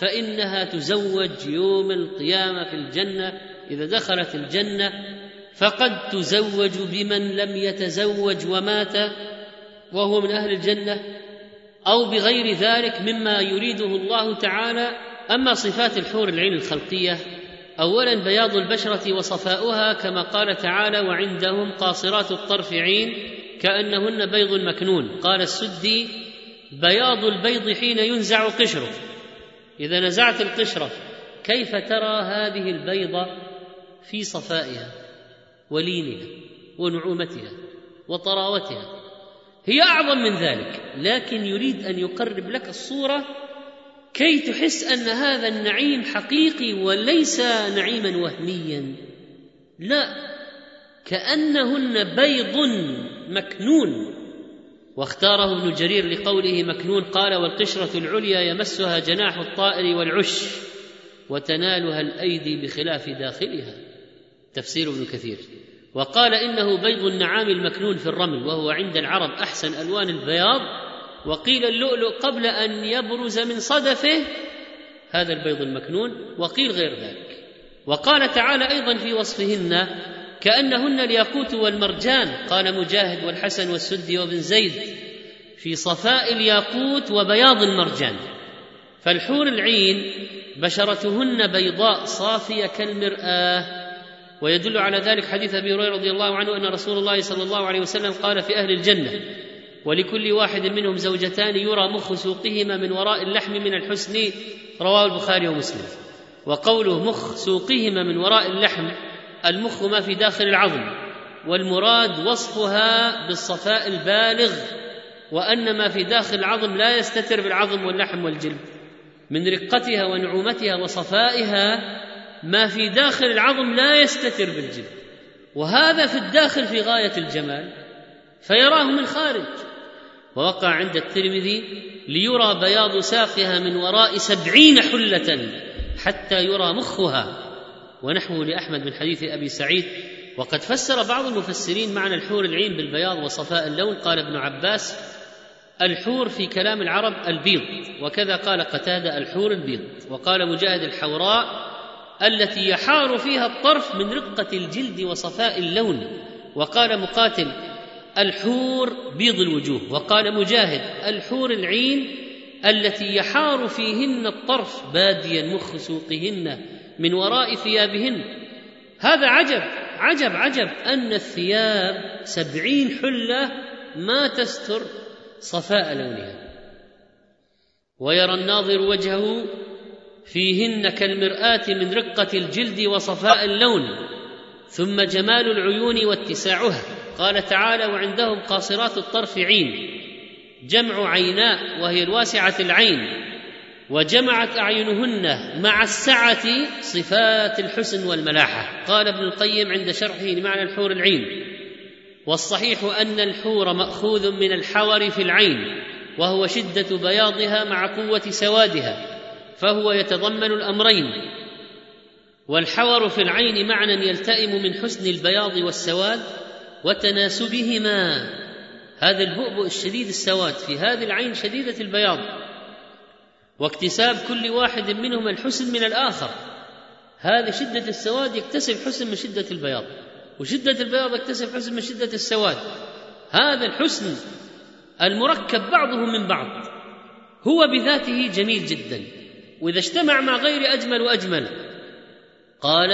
فإنها تزوج يوم القيامة في الجنة إذا دخلت الجنة فقد تزوج بمن لم يتزوج ومات وهو من أهل الجنة أو بغير ذلك مما يريده الله تعالى. أما صفات الحور العين الخلقية اولا بياض البشرة وصفاؤها كما قال تعالى وعندهم قاصرات الطرف عين كأنهن بيض مكنون. قال السدي بياض البيض حين ينزع قشره. إذا نزعت القشرة كيف ترى هذه البيضه في صفائها ولينها ونعومتها وطراوتها؟ هي أعظم من ذلك لكن يريد أن يقرب لك الصورة كي تحس أن هذا النعيم حقيقي وليس نعيما وهميا. لا كأنهن بيض مكنون. واختاره ابن جرير لقوله مكنون قال والقشرة العليا يمسها جناح الطائر والعش وتنالها الأيدي بخلاف داخلها. تفسير ابن كثير. وقال إنه بيض النعام المكنون في الرمل وهو عند العرب أحسن ألوان البياض. وقيل اللؤلؤ قبل أن يبرز من صدفه هذا البيض المكنون وقيل غير ذلك. وقال تعالى أيضا في وصفهن كأنهن الياقوت والمرجان قال مجاهد والحسن والسدي وابن زيد في صفاء الياقوت وبياض المرجان. فالحور العين بشرتهن بيضاء صافية كالمرآة. ويدل على ذلك حديث أبي هريرة رضي الله عنه أن رسول الله صلى الله عليه وسلم قال في أهل الجنة ولكل واحد منهم زوجتان يرى مخ سوقهما من وراء اللحم من الحسن رواه البخاري ومسلم. وقوله مخ سوقهما من وراء اللحم المخ ما في داخل العظم والمراد وصفها بالصفاء البالغ وأن ما في داخل العظم لا يستتر بالعظم واللحم والجلد. من رقتها ونعومتها وصفائها ما في داخل العظم لا يستتر بالجلد. وهذا في الداخل في غاية الجمال فيراه من خارج. ووقع عند الترمذي ليرى بياض ساقها من وراء سبعين حلة حتى يرى مخها. ونحوه لأحمد من حديث أبي سعيد. وقد فسر بعض المفسرين معنى الحور العين بالبياض وصفاء اللون. قال ابن عباس الحور في كلام العرب البيض. وكذا قال قتادة الحور البيض. وقال مجاهد الحوراء التي يحار فيها الطرف من رقة الجلد وصفاء اللون. وقال مقاتل الحور بيض الوجوه. وقال مجاهد الحور العين التي يحار فيهن الطرف باديا مخ سوقهن من وراء ثيابهن. هذا عجب عجب عجب أن الثياب سبعين حلة ما تستر صفاء لونها. ويرى الناظر وجهه فيهن كالمرآة من رقة الجلد وصفاء اللون ثم جمال العيون واتساعها. قال تعالى وعندهم قاصرات الطرف عين جمع عيناء وهي الواسعة العين. وجمعت أعينهن مع السعة صفات الحسن والملاحة. قال ابن القيم عند شرحه لمعنى الحور العين. والصحيح أن الحور مأخوذ من الحور في العين وهو شدة بياضها مع قوة سوادها فهو يتضمن الأمرين. والحور في العين معنى يلتئم من حسن البياض والسواد وتناسبهما. هذا البؤبؤ الشديد السواد في هذه العين شديدة البياض. واكتساب كل واحد منهما الحسن من الآخر. هذه شدة السواد يكتسب حسن من شدة البياض وشدة البياض يكتسب حسن من شدة السواد. هذا الحسن المركب بعضه من بعض هو بذاته جميل جدا. وإذا اجتمع مع غير أجمل وأجمل قال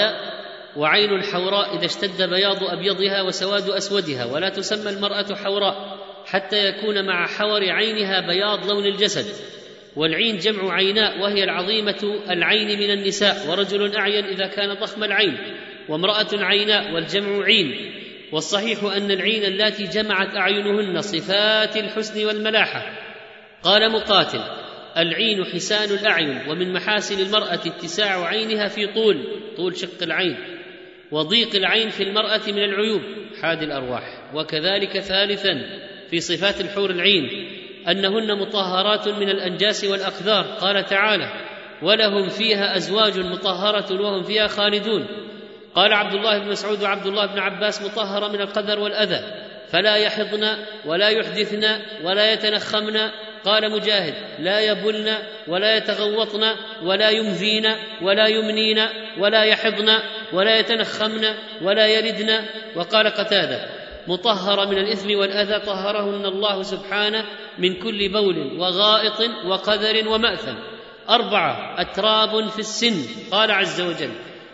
وعين الحوراء إذا اشتد بياض أبيضها وسواد أسودها ولا تسمى المرأة حوراء حتى يكون مع حور عينها بياض لون الجسد. والعين جمع عيناء وهي العظيمة العين من النساء ورجل أعين إذا كان ضخم العين وامرأة عيناء والجمع عين. والصحيح أن العين اللاتي جمعت أعينهن صفات الحسن والملاحة. قال مقاتل العين حسان الأعين ومن محاسن المرأة اتساع عينها في طول طول شق العين. وضيق العين في المرأة من العيوب حاد الأرواح. وكذلك ثالثا في صفات الحور العين. أنهن مطهرات من الأنجاس والاقذار قال تعالى ولهم فيها أزواج مطهرة وهم فيها خالدون. قال عبد الله بن مسعود وعبد الله بن عباس مطهرة من القدر والأذى فلا يحضن ولا يحدثن ولا يتنخمن. قال مجاهد لا يبلن ولا يتغوطن ولا يمذين ولا يمنين ولا يحضن ولا يتنخمن ولا يردن. وقال قتادة مطهر من الإثم والأذى طهرهن الله سبحانه من كل بول وغائط وقذر ومأثم. أربعة أتراب في السن قال عز وجل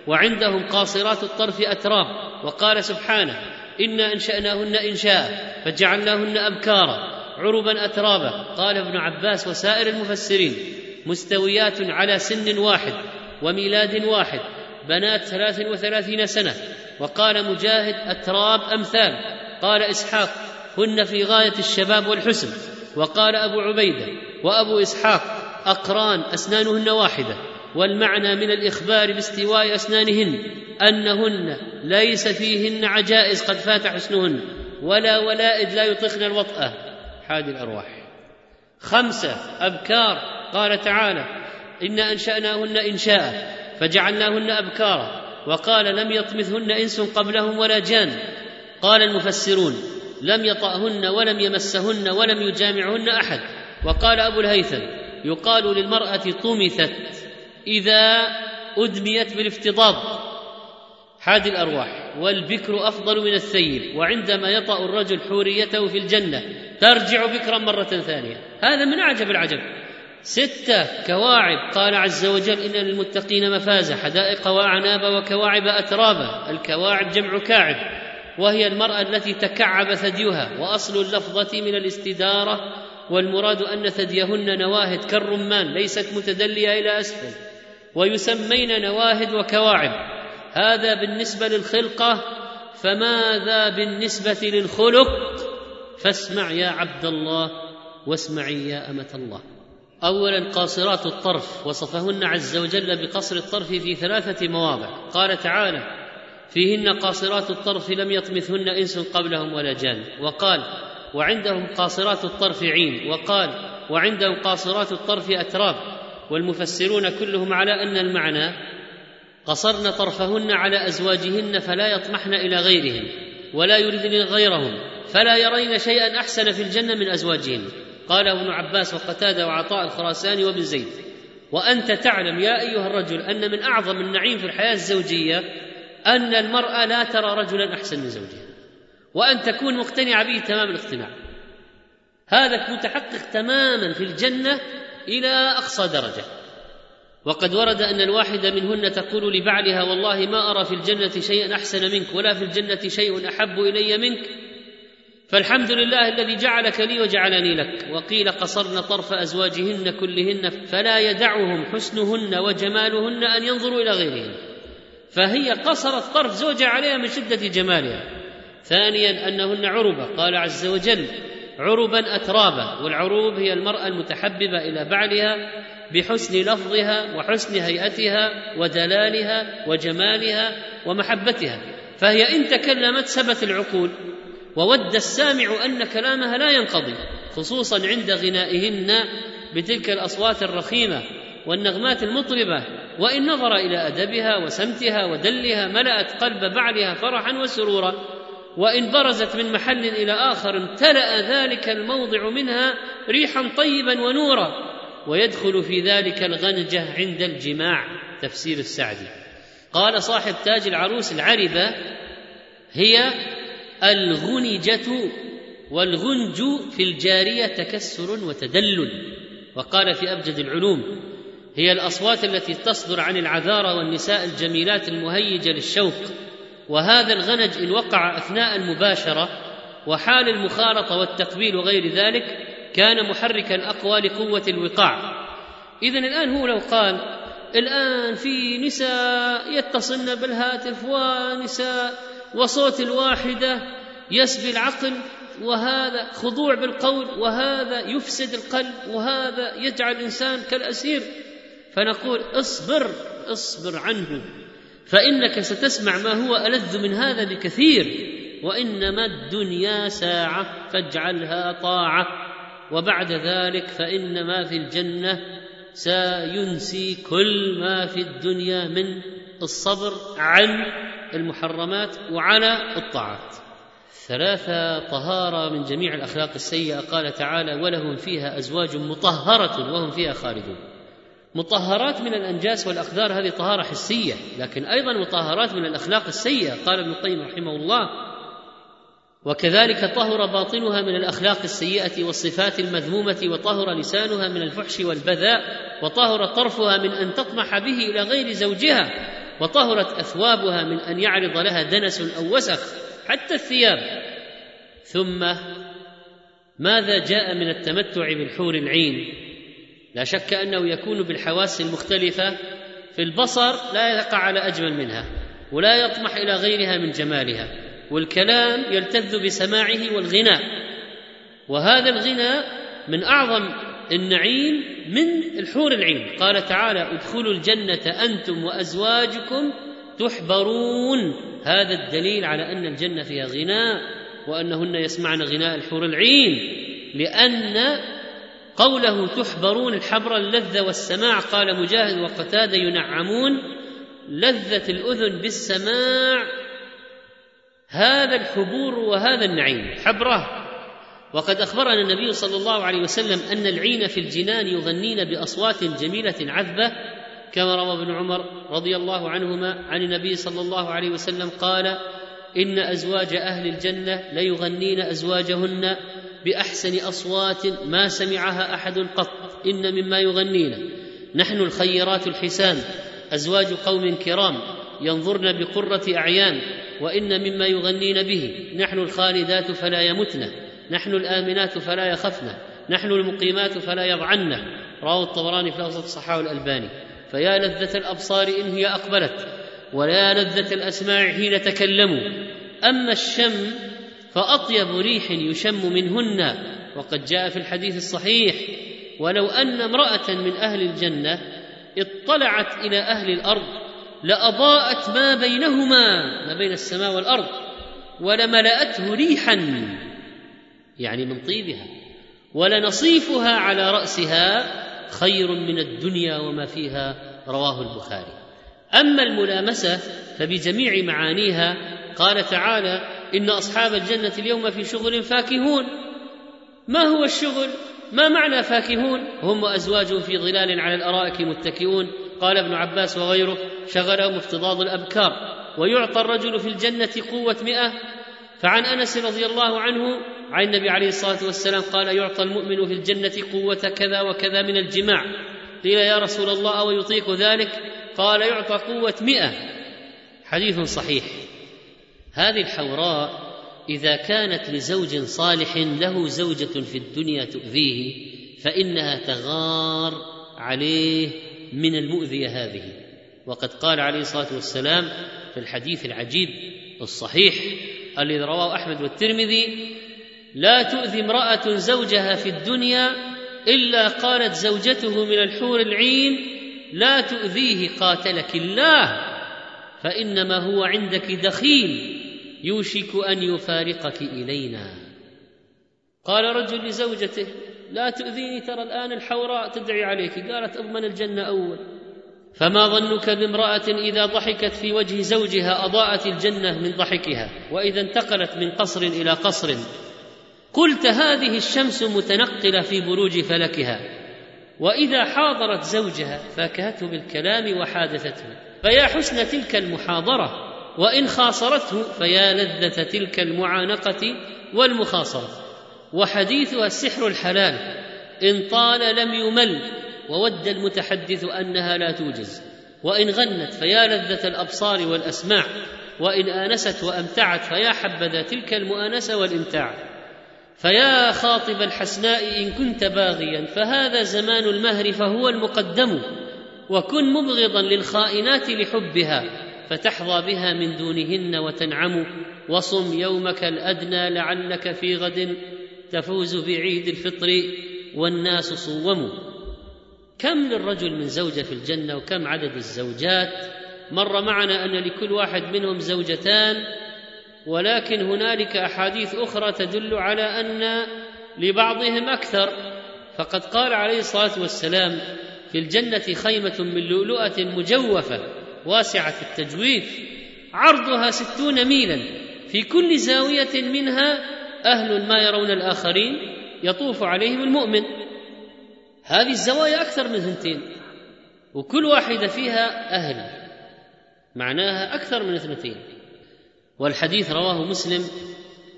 وعندهم قاصرات الطرف أتراب وقال سبحانه إنا أنشأناهن إنشاء فجعلناهن أبكارا. عربا اترابا قال ابن عباس وسائر المفسرين مستويات على سن واحد وميلاد واحد بنات ثلاث وثلاثين سنة. وقال مجاهد أتراب امثال قال إسحاق هن في غاية الشباب والحسن. وقال أبو عبيدة وأبو إسحاق أقران أسنانهن واحدة. والمعنى من الإخبار باستواء أسنانهن أنهن ليس فيهن عجائز قد فات حسنهن ولا ولائد لا يطخن الوطأة حاد الأرواح. خمسة أبكار. قال تعالى إنا أنشأناهن إنشاء فجعلناهن أبكارا. وقال لم يطمثهن إنس قبلهم ولا جان. قال المفسرون لم يطأهن ولم يمسهن ولم يجامعهن أحد. وقال أبو الهيثم يقال للمرأة طمثت إذا أدميت بالافتضاض. حاد الأرواح والبكر أفضل من الثيب وعندما يطأ الرجل حوريته في الجنة ترجع بكرا مرة ثانية. هذا من أعجب العجب. ستة كواعب. قال عز وجل إن للمتقين مفازة حدائق وأعناب وكواعب أترابا. الكواعب جمع كاعب وهي المرأة التي تكعب ثديها. وأصل اللفظة من الاستدارة والمراد أن ثديهن نواهد كالرمان ليست متدلية إلى أسفل. ويسمين نواهد وكواعب. هذا بالنسبة للخلقة فماذا بالنسبة للخلق؟ فاسمع يا عبد الله واسمعي يا أمة الله. اولا قاصرات الطرف وصفهن عز وجل بقصر الطرف في ثلاثة مواضع. قال تعالى فيهن قاصرات الطرف لم يطمثهن إنس قبلهم ولا جان. وقال وعندهم قاصرات الطرف عين. وقال وعندهم قاصرات الطرف أتراب. والمفسرون كلهم على أن المعنى قصرن طرفهن على أزواجهن فلا يطمحن إلى غيرهم ولا يردن غيرهم فلا يرين شيئا أحسن في الجنة من أزواجهن. قال ابن عباس وقتادة وعطاء الخراساني وابن زيد. وأنت تعلم يا أيها الرجل أن من أعظم النعيم في الحياة الزوجية أن المرأة لا ترى رجلا أحسن من زوجها. وأن تكون مقتنعة به تمام الاقتناع. هذا متحقق تماما في الجنة إلى أقصى درجة. وقد ورد أن الواحدة منهن تقول لبعلها والله ما أرى في الجنة شيئا أحسن منك ولا في الجنة شيء أحب إلي منك فالحمد لله الذي جعلك لي وجعلني لك. وقيل قصرن طرف أزواجهن كلهن فلا يدعهم حسنهن وجمالهن أن ينظروا إلى غيرهن. فهي قصرت طرف زوجها عليها من شدة جمالها. ثانيا أنهن عربة. قال عز وجل عربا اترابا. والعروب هي المرأة المتحببة إلى بعلها بحسن لفظها وحسن هيئتها ودلالها وجمالها ومحبتها. فهي إن تكلمت سبت العقول. وود السامع أن كلامها لا ينقضي خصوصا عند غنائهن بتلك الأصوات الرخيمة والنغمات المطربة وإن نظر إلى أدبها وسمتها ودلها ملأت قلب بعلها فرحا وسرورا وإن برزت من محل إلى آخر امتلأ ذلك الموضع منها ريحا طيبا ونورا ويدخل في ذلك الغنجة عند الجماع. تفسير السعدي. قال صاحب تاج العروس العربة هي الغنجة والغنج في الجارية تكسر وتدلل وقال في أبجد العلوم هي الأصوات التي تصدر عن العذارى والنساء الجميلات المهيجة للشوق. وهذا الغنج إن وقع أثناء المباشرة وحال المخالطة والتقبيل وغير ذلك كان محركا أقوى لقوة الوقاع. إذا الآن هو لو قال الآن في نساء يتصلن بالهاتف ونساء وصوت الواحدة يسبي العقل وهذا خضوع بالقول وهذا يفسد القلب وهذا يجعل الإنسان كالأسير. فنقول اصبر اصبر عنه فإنك ستسمع ما هو ألذ من هذا بكثير. وإنما الدنيا ساعة فاجعلها طاعة. وبعد ذلك فان ما في الجنة سينسي كل ما في الدنيا من الصبر عن المحرمات وعلى الطاعات. ثلاثة طهارة من جميع الأخلاق السيئة. قال تعالى ولهم فيها أزواج مطهرة وهم فيها خالدون. مطهرات من الأنجاس والأقدار هذه طهارة حسية لكن أيضا مطهرات من الأخلاق السيئة. قال ابن القيم رحمه الله وكذلك طهر باطنها من الأخلاق السيئة والصفات المذمومة وطهر لسانها من الفحش والبذاء وطهر طرفها من أن تطمح به إلى غير زوجها. وطهرت أثوابها من أن يعرض لها دنس أو وسخ حتى الثياب. ثم ماذا جاء من التمتع بالحور العين؟ لا شك أنه يكون بالحواس المختلفة في البصر لا يقع على أجمل منها ولا يطمح إلى غيرها من جمالها والكلام يلتذ بسماعه والغناء. وهذا الغنى من أعظم النعيم من الحور العين. قال تعالى ادخلوا الجنة أنتم وأزواجكم تحبرون. هذا الدليل على أن الجنة فيها غناء وأنهن يسمعن غناء الحور العين لأن قوله تحبرون الحبر اللذة والسماع قال مجاهد وقتادة ينعمون لذة الأذن بالسماع هذا الحبور وهذا النعيم. حبره وقد أخبرنا النبي صلى الله عليه وسلم أن العين في الجنان يغنين بأصوات جميلة عذبة كما روى ابن عمر رضي الله عنهما عن النبي صلى الله عليه وسلم قال إن أزواج أهل الجنة ليغنين أزواجهن بأحسن أصوات ما سمعها أحد قط إن مما يغنين. نحن الخيرات الحسان أزواج قوم كرام ينظرن بقرة أعيان وإن مما يغنين به نحن الخالدات فلا يمتن. نحن الآمنات فلا يخفن نحن المقيمات فلا يضعن رواه الطبراني في الأوسط الصحاح الألباني. فيا لذة الأبصار إن هي أقبلت ولا لذة الأسماع حين تكلموا. أما الشم فأطيب ريح يشم منهن وقد جاء في الحديث الصحيح ولو أن امرأة من أهل الجنة اطلعت إلى أهل الأرض لأضاءت ما بينهما ما بين السماء والأرض ولملأته ريحا. يعني من طيبها ولنصيفها على رأسها خير من الدنيا وما فيها رواه البخاري. أما الملامسة فبجميع معانيها قال تعالى إن أصحاب الجنة اليوم في شغل فاكهون. ما هو الشغل؟ ما معنى فاكهون؟ هم وازواجهم في ظلال على الأرائك متكئون. قال ابن عباس وغيره شغلهم افتضاض الأبكار. ويعطى الرجل في الجنة قوة مئة فعن أنس رضي الله عنه عن النبي عليه الصلاة والسلام قال يعطى المؤمن في الجنة قوة كذا وكذا من الجماع. قيل يا رسول الله أو يطيق ذلك؟ قال يعطى قوة مئة. حديث صحيح. هذه الحوراء إذا كانت لزوج صالح له زوجة في الدنيا تؤذيه فإنها تغار عليه من المؤذية هذه. وقد قال عليه الصلاة والسلام في الحديث العجيب الصحيح الذي رواه أحمد والترمذي لا تؤذي امرأة زوجها في الدنيا إلا قالت زوجته من الحور العين لا تؤذيه قاتلك الله فإنما هو عندك دخيل يوشك أن يفارقك إلينا. قال رجل لزوجته لا تؤذيني ترى الآن الحوراء تدعي عليك قالت أضمن الجنة أول. فما ظنك بامرأة إذا ضحكت في وجه زوجها أضاءت الجنة من ضحكها وإذا انتقلت من قصر إلى قصر. قلت هذه الشمس متنقلة في بروج فلكها وإذا حاضرت زوجها فاكهته بالكلام وحادثته. فيا حسن تلك المحاضرة وإن خاصرته فيا لذة تلك المعانقة والمخاصرة. وحديثها السحر الحلال إن طال لم يمل وود المتحدث أنها لا توجز. وإن غنت فيا لذة الأبصار والأسماع وإن آنست وأمتعت فيا حبذا تلك المؤانسة والإمتاع. فيا خاطب الحسناء إن كنت باغيا فهذا زمان المهر فهو المقدم. وكن مبغضا للخائنات لحبها فتحظى بها من دونهن وتنعم. وصم يومك الأدنى لعلك في غد تفوز بعيد الفطر والناس صوموا. كم للرجل من زوجة في الجنة وكم عدد الزوجات؟ مر معنا أن لكل واحد منهم زوجتان ولكن هنالك أحاديث أخرى تدل على أن لبعضهم أكثر. فقد قال عليه الصلاة والسلام في الجنة خيمة من لؤلؤة مجوفة واسعة التجويف عرضها ستون ميلا. في كل زاوية منها أهل ما يرون الآخرين يطوف عليهم المؤمن. هذه الزوايا أكثر من ثنتين وكل واحدة فيها أهل معناها أكثر من اثنتين. والحديث رواه مسلم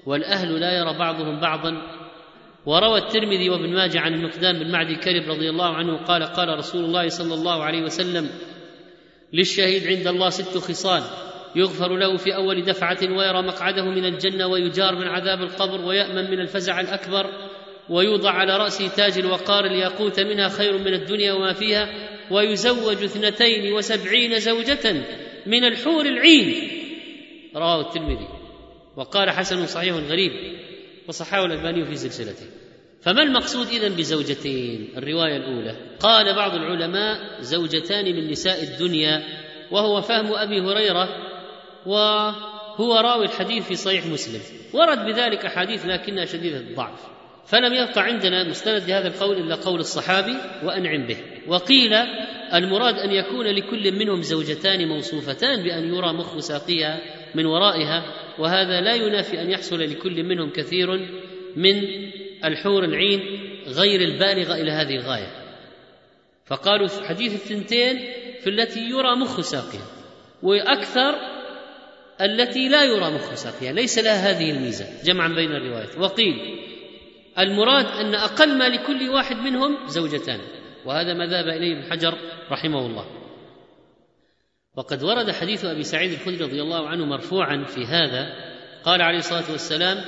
والأهل لا يرى بعضهم بعضا. وروى الترمذي وابن ماجه عن المقدام بن معدي كرب رضي الله عنه قال قال رسول الله صلى الله عليه وسلم للشهيد عند الله ست خصال يغفر له في أول دفعة ويرى مقعده من الجنة ويجار من عذاب القبر ويأمن من الفزع الأكبر. ويوضع على راسه تاج الوقار الياقوت منها خير من الدنيا وما فيها ويزوج اثنتين وسبعين زوجة من الحور العين. رواه الترمذي. وقال حسن صحيح غريب وصححه الألباني في سلسلته. فما المقصود إذا بزوجتين؟ الرواية الأولى. قال بعض العلماء زوجتان من نساء الدنيا وهو فهم أبي هريرة وهو راوي الحديث في صحيح مسلم. ورد بذلك أحاديث لكنها شديدة الضعف. فلم يبقى عندنا مستند لهذا القول إلا قول الصحابي وأنعم به. وقيل المراد أن يكون لكل منهم زوجتان موصوفتان بأن يرى مخ ساقيها من ورائها وهذا لا ينافي أن يحصل لكل منهم كثير من الحور العين غير البالغة إلى هذه الغاية. فقالوا في حديث الثنتين في التي يرى مخ ساقها وأكثر التي لا يرى مخ ساقها ليس لها هذه الميزة. جمعا بين الروايات. وقيل المراد أن أقل ما لكل واحد منهم زوجتان وهذا ما ذهب إليه ابن حجر رحمه الله. وقد ورد حديث أبي سعيد الخدري رضي الله عنه مرفوعا في هذا قال عليه الصلاة والسلام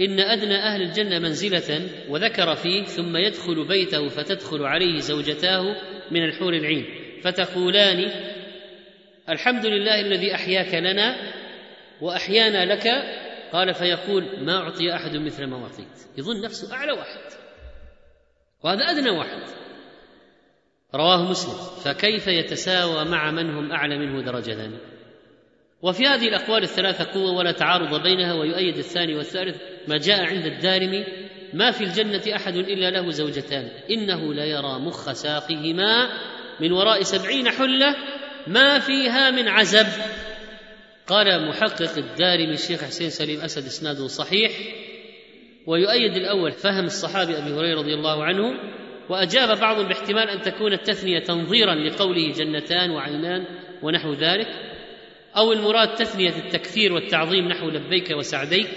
إن أدنى أهل الجنة منزلة وذكر فيه ثم يدخل بيته فتدخل عليه زوجتاه من الحور العين فتقولان الحمد لله الذي أحياك لنا وأحيانا لك قال فيقول ما أعطي أحد مثل ما أعطيت. يظن نفسه أعلى واحد. وهذا أدنى واحد. رواه مسلم. فكيف يتساوى مع من هم أعلى منه درجة وفي هذه الأقوال الثلاثة قوة ولا تعارض بينها ويؤيد الثاني والثالث ما جاء عند الدارمي ما في الجنة أحد إلا له زوجتان. إنه ليرى مخ ساقهما من وراء سبعين حلة ما فيها من عزب. قال محقق الدارمي الشيخ حسين سليم أسد إسناده صحيح ويؤيد الأول فهم الصحابي أبي هريرة رضي الله عنه وأجاب بعضهم باحتمال أن تكون التثنية تنظيرا لقوله جنتان وعينان ونحو ذلك أو المراد تثنية التكثير والتعظيم نحو لبيك وسعديك.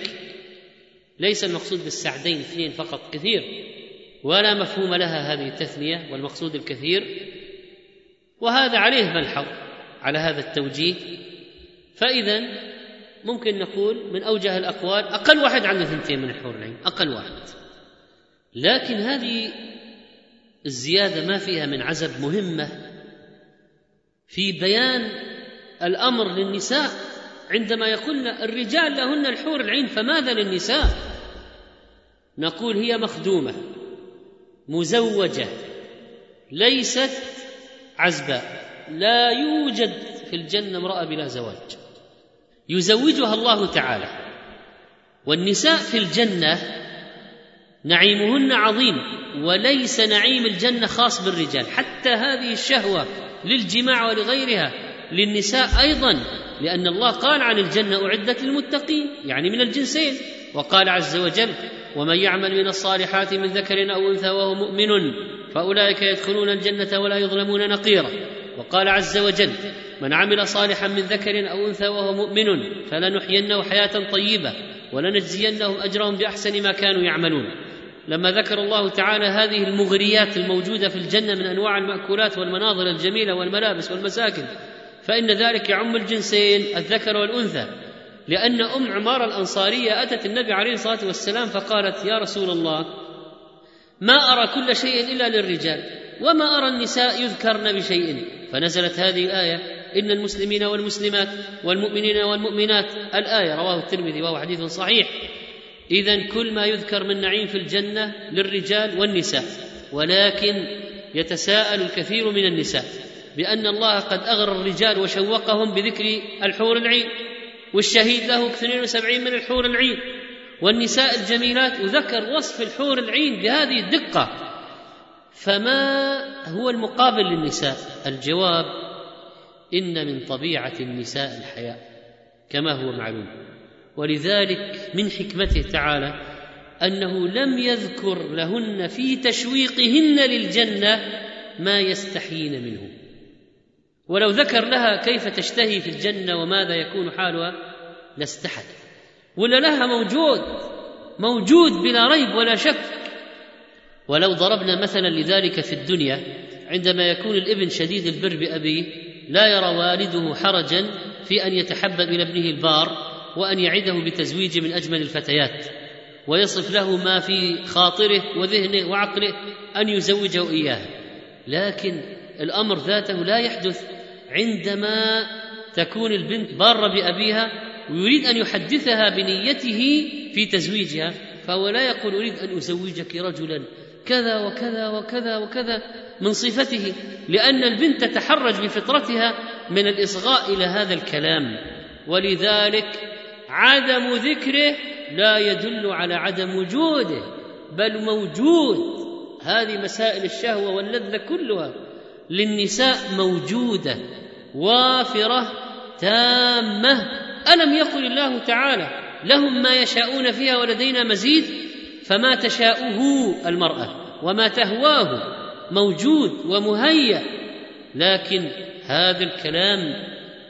ليس المقصود بالسعدين اثنين فقط كثير ولا مفهوم لها هذه التثنية والمقصود الكثير وهذا عليه ملحظ على هذا التوجيه. فإذا ممكن نقول من أوجه الأقوال أقل واحد عنده ثنتين من الحور العين أقل واحد. لكن هذه الزيادة ما فيها من عزب مهمة في بيان الأمر للنساء. عندما يقولن الرجال لهن الحور العين فماذا للنساء؟ نقول هي مخدومة مزوجة ليست عزباء. لا يوجد في الجنة امرأة بلا زواج. يزوجها الله تعالى. والنساء في الجنة نعيمهن عظيم وليس نعيم الجنة خاص بالرجال. حتى هذه الشهوة للجماع ولغيرها للنساء أيضا لأن الله قال عن الجنة أعدت للمتقين يعني من الجنسين. وقال عز وجل ومن يعمل من الصالحات من ذكر أو أنثى وهو مؤمن فأولئك يدخلون الجنة ولا يظلمون نقيرا. وقال عز وجل من عمل صالحا من ذكر أو أنثى وهو مؤمن فلنحيينه حياة طيبة ولنجزينهم أجرهم بأحسن ما كانوا يعملون. لما ذكر الله تعالى هذه المغريات الموجودة في الجنة من أنواع المأكولات والمناظر الجميلة والملابس والمساكن فإن ذلك يعم الجنسين الذكر والأنثى لأن أم عمار الأنصارية أتت النبي عليه الصلاة والسلام فقالت يا رسول الله ما أرى كل شيء إلا للرجال. وما أرى النساء يذكرن بشيء. فنزلت هذه الآية إن المسلمين والمسلمات والمؤمنين والمؤمنات. الآية رواه الترمذي وهو حديث صحيح. اذا كل ما يذكر من نعيم في الجنة للرجال والنساء ولكن يتساءل الكثير من النساء بأن الله قد اغرى الرجال وشوقهم بذكر الحور العين والشهيد له 72 من الحور العين. والنساء الجميلات وذكر وصف الحور العين بهذه الدقة. فما هو المقابل للنساء؟ الجواب إن من طبيعة النساء الحياء كما هو معلوم. ولذلك من حكمته تعالى أنه لم يذكر لهن في تشويقهن للجنة ما يستحيين منه. ولو ذكر لها كيف تشتهي في الجنة وماذا يكون حالها لاستحت ولا لها موجود موجود بلا ريب ولا شك. ولو ضربنا مثلا لذلك في الدنيا عندما يكون الابن شديد البر بأبيه لا يرى والده حرجا في أن يتحبب إلى ابنه البار وأن يعده بتزويج من أجمل الفتيات. ويصف له ما في خاطره وذهنه وعقله أن يزوجه إياه. لكن الأمر ذاته لا يحدث عندما تكون البنت بارة بأبيها ويريد أن يحدثها بنيته في تزويجها فهو لا يقول أريد أن أزوجك رجلا. كذا وكذا وكذا وكذا من صفته لأن البنت تتحرج بفطرتها من الإصغاء إلى هذا الكلام. ولذلك عدم ذكره لا يدل على عدم وجوده بل موجود. هذه مسائل الشهوة واللذة كلها للنساء موجودة وافرة تامة. ألم يقل الله تعالى لهم ما يشاءون فيها ولدينا مزيد فما تشاؤه المرأة وما تهواه موجود ومهيأ لكن هذا الكلام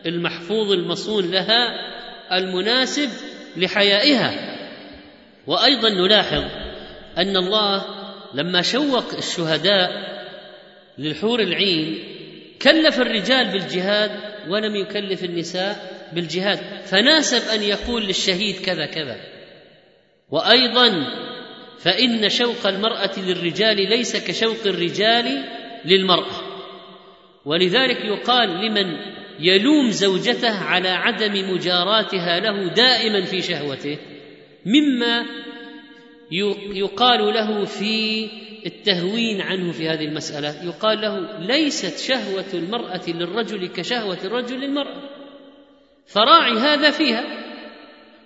المحفوظ المصون لها المناسب لحيائها. وأيضا نلاحظ أن الله لما شوق الشهداء للحور العين كلف الرجال بالجهاد ولم يكلف النساء بالجهاد فناسب أن يقول للشهيد كذا كذا. وأيضا فإن شوق المرأة للرجال ليس كشوق الرجال للمرأة. ولذلك يقال لمن يلوم زوجته على عدم مجاراتها له دائما في شهوته مما يقال له في التهوين عنه في هذه المسألة. يقال له ليست شهوة المرأة للرجل كشهوة الرجل للمرأة. فراعي هذا فيها.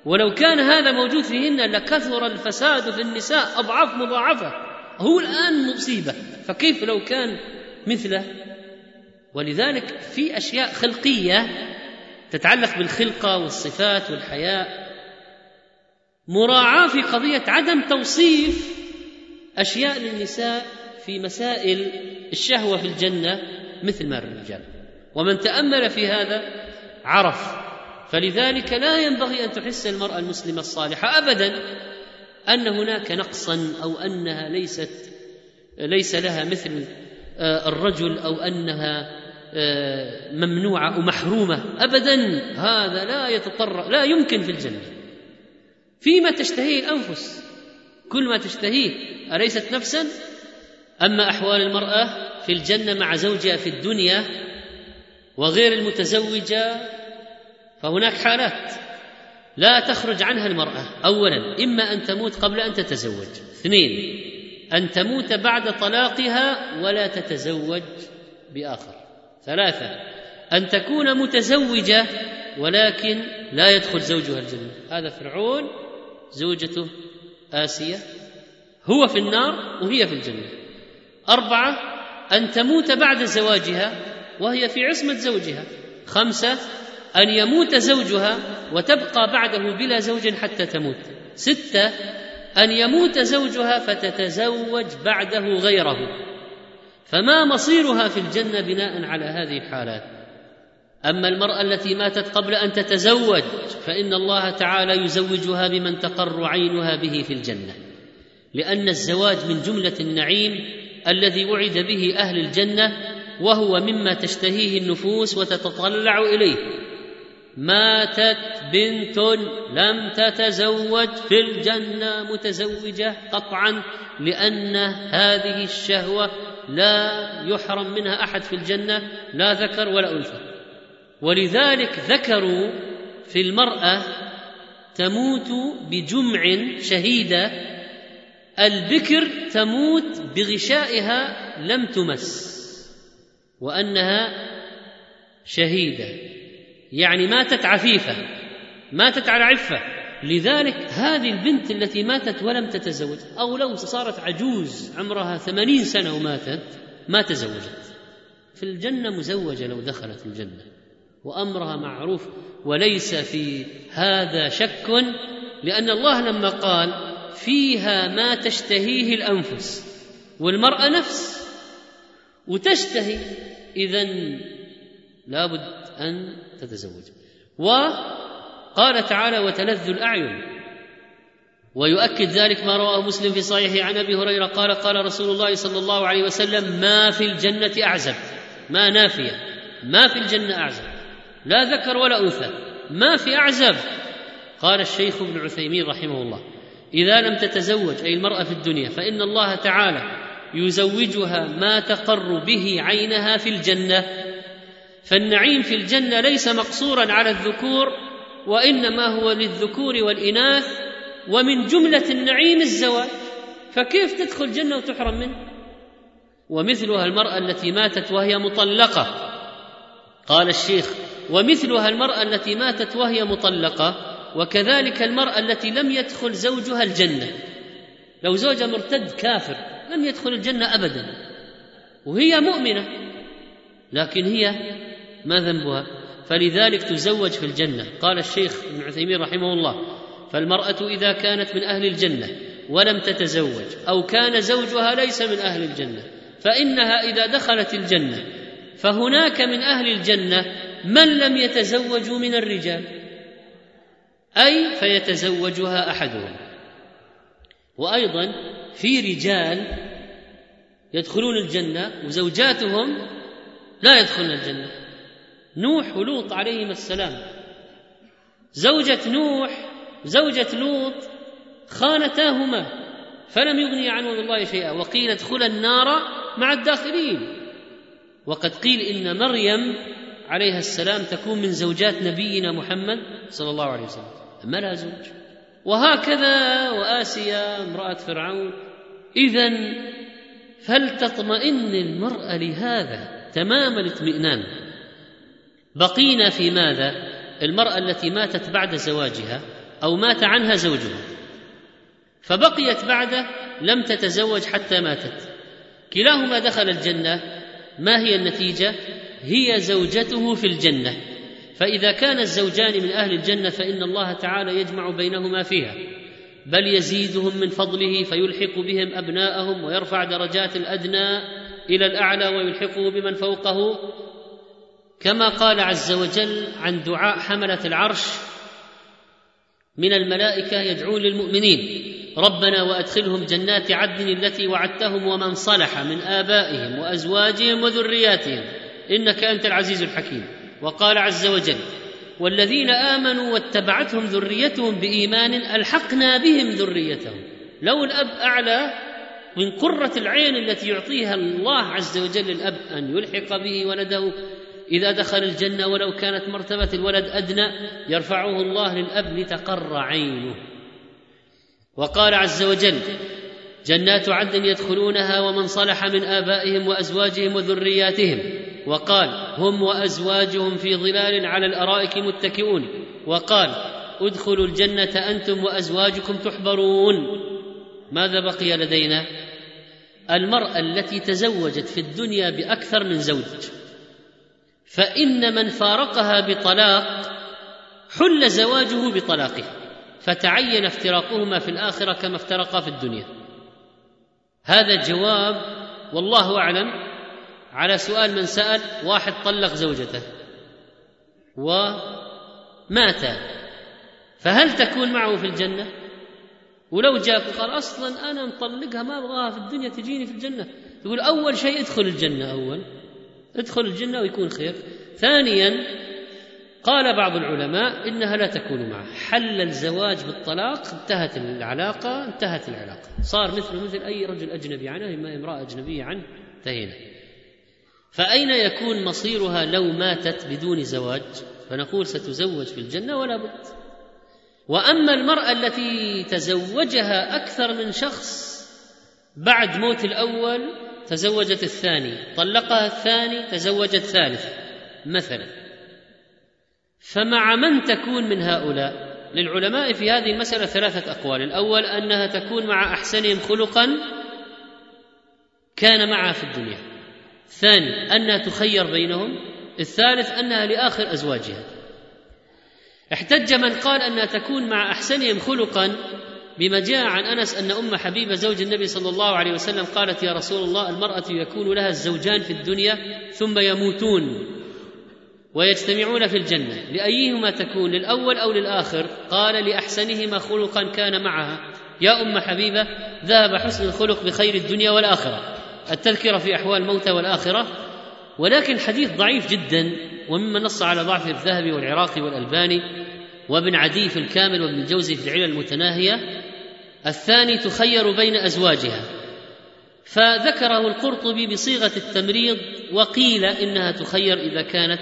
ولو كان هذا موجود فيهن لكثر الفساد في النساء أضعاف مضاعفة. هو الآن مصيبة. فكيف لو كان مثله؟ ولذلك في أشياء خلقية تتعلق بالخلقة والصفات والحياء مراعاة في قضية عدم توصيف أشياء للنساء في مسائل الشهوة في الجنة مثل ما الرجال. ومن تأمل في هذا عرف فلذلك لا ينبغي أن تحس المرأة المسلمة الصالحة ابدا أن هناك نقصا أو أنها ليست ليس لها مثل آه، الرجل أو أنها آه، ممنوعة ومحرومه ابدا. هذا لا يتطرق لا يمكن في الجنة. فيما تشتهيه الأنفس. كل ما تشتهيه أليست نفسا؟ أما أحوال المرأة في الجنة مع زوجها في الدنيا وغير المتزوجة فهناك حالات. لا تخرج عنها المرأة. اولا إما أن تموت قبل أن تتزوج. اثنين أن تموت بعد طلاقها ولا تتزوج بآخر. ثلاثة أن تكون متزوجة ولكن لا يدخل زوجها الجنة. هذا فرعون زوجته آسية. هو في النار وهي في الجنة. أربعة أن تموت بعد زواجها وهي في عصمة زوجها. خمسة أن يموت زوجها وتبقى بعده بلا زوج حتى تموت. ستة أن يموت زوجها فتتزوج بعده غيره. فما مصيرها في الجنة بناء على هذه الحالات؟ أما المرأة التي ماتت قبل أن تتزوج فإن الله تعالى يزوجها بمن تقر عينها به في الجنة. لأن الزواج من جملة النعيم الذي وعد به أهل الجنة وهو مما تشتهيه النفوس وتتطلع إليه. ماتت بنت لم تتزوج في الجنة متزوجة قطعا لأن هذه الشهوة لا يحرم منها أحد في الجنة لا ذكر ولا أنثى. ولذلك ذكروا في المرأة تموت بجمع شهيدة البكر تموت بغشائها لم تمس وأنها شهيدة. يعني ماتت عفيفة ماتت على عفة. لذلك هذه البنت التي ماتت ولم تتزوج أو لو صارت عجوز عمرها ثمانين سنة وماتت ما تزوجت. في الجنة مزوجة لو دخلت الجنة وأمرها معروف وليس في هذا شك لأن الله لما قال فيها ما تشتهيه الأنفس والمرأة نفس. وتشتهي اذا لابد أن تتزوج. وقال تعالى وتلذ الأعين. ويؤكد ذلك ما رواه مسلم في صحيحه عن أبي هريرة قال قال رسول الله صلى الله عليه وسلم ما في الجنة أعزب ما نافية ما في الجنة أعزب لا ذكر ولا أنثى ما في أعزب. قال الشيخ ابن عثيمين رحمه الله إذا لم تتزوج أي المرأة في الدنيا فإن الله تعالى يزوجها ما تقر به عينها في الجنة. فالنعيم في الجنة ليس مقصورا على الذكور وإنما هو للذكور والإناث ومن جملة النعيم الزواج فكيف تدخل الجنة وتحرم منه؟ ومثلها المرأة التي ماتت وهي مطلقة. قال الشيخ ومثلها المرأة التي ماتت وهي مطلقة وكذلك المرأة التي لم يدخل زوجها الجنة. لو زوجها مرتد كافر لم يدخل الجنة ابدا وهي مؤمنة لكن هي ما ذنبها؟ فلذلك تزوج في الجنة. قال الشيخ ابن عثيمين رحمه الله فالمرأة إذا كانت من أهل الجنة ولم تتزوج أو كان زوجها ليس من أهل الجنة فإنها إذا دخلت الجنة فهناك من أهل الجنة من لم يتزوجوا من الرجال أي فيتزوجها أحدهم. وأيضا في رجال يدخلون الجنة وزوجاتهم لا يدخلن الجنة. نوح ولوط عليهما السلام. زوجة نوح زوجة لوط خانتاهما فلم يغني عنه من الله شيئا وقيل ادخلا النار مع الداخلين. وقد قيل إن مريم عليها السلام تكون من زوجات نبينا محمد صلى الله عليه وسلم. ما لها زوج. وهكذا وآسيا امرأة فرعون. إذا فلتطمئن المرأة لهذا تمام الاطمئنان. بقينا في ماذا؟ المرأة التي ماتت بعد زواجها أو مات عنها زوجها. فبقيت بعده لم تتزوج حتى ماتت. كلاهما دخل الجنة. ما هي النتيجة؟ هي زوجته في الجنة. فإذا كان الزوجان من أهل الجنة فإن الله تعالى يجمع بينهما فيها. بل يزيدهم من فضله فيلحق بهم أبناءهم ويرفع درجات الأدنى إلى الأعلى ويلحقه بمن فوقه. كما قال عز وجل عن دعاء حملة العرش من الملائكة يدعون للمؤمنين ربنا وأدخلهم جنات عدن التي وعدتهم ومن صلح من آبائهم وأزواجهم وذرياتهم إنك أنت العزيز الحكيم. وقال عز وجل والذين آمنوا واتبعتهم ذريتهم بإيمان ألحقنا بهم ذريتهم. لو الأب أعلى من قرة العين التي يعطيها الله عز وجل الاب أن يلحق به ولده إذا دخل الجنة ولو كانت مرتبة الولد أدنى يرفعه الله للأب لتقر عينه. وقال عز وجل جنات عدن يدخلونها ومن صلح من آبائهم وأزواجهم وذرياتهم. وقال هم وأزواجهم في ظلال على الأرائك متكئون. وقال ادخلوا الجنة أنتم وأزواجكم تحبرون. ماذا بقي لدينا؟ المرأة التي تزوجت في الدنيا بأكثر من زوج. فإن من فارقها بطلاق حل زواجه بطلاقه فتعين افتراقهما في الآخرة كما افترقا في الدنيا. هذا جواب والله أعلم على سؤال من سأل واحد طلق زوجته ومات. فهل تكون معه في الجنة؟ ولو جاء قال أصلا أنا مطلقها ما أبغاها في الدنيا تجيني في الجنة. يقول أول شيء ادخل الجنة أول. ادخل الجنة ويكون خير. ثانيا قال بعض العلماء إنها لا تكون معه. حل الزواج بالطلاق انتهت العلاقة انتهت العلاقة. صار مثله مثل أي رجل أجنبي عنه اما امرأة أجنبية عنه انتهينا. فأين يكون مصيرها لو ماتت بدون زواج؟ فنقول ستزوج في الجنة ولا بد. وأما المرأة التي تزوجها أكثر من شخص بعد موت الأول تزوجت الثاني طلقها الثاني تزوجت ثالث مثلا. فمع من تكون من هؤلاء؟ للعلماء في هذه المسألة ثلاثة أقوال. الأول أنها تكون مع أحسنهم خلقا كان معها في الدنيا. الثاني أنها تخير بينهم. الثالث أنها لآخر أزواجها. احتج من قال أنها تكون مع أحسنهم خلقا بما جاء عن أنس أن أم حبيبة زوج النبي صلى الله عليه وسلم قالت يا رسول الله المرأة يكون لها الزوجان في الدنيا ثم يموتون ويجتمعون في الجنة. لأيهما تكون للأول أو للآخر؟ قال لأحسنهما خلقا كان معها. يا أم حبيبة ذهب حسن الخلق بخير الدنيا والآخرة. التذكرة في أحوال الموتى والآخرة. ولكن حديث ضعيف جدا ومما نص على ضعف الذهبي والعراقي والألباني. وابن عدي في الكامل وابن الجوزي في العلل المتناهية. الثاني تخير بين أزواجها. فذكره القرطبي بصيغة التمريض وقيل إنها تخير إذا كانت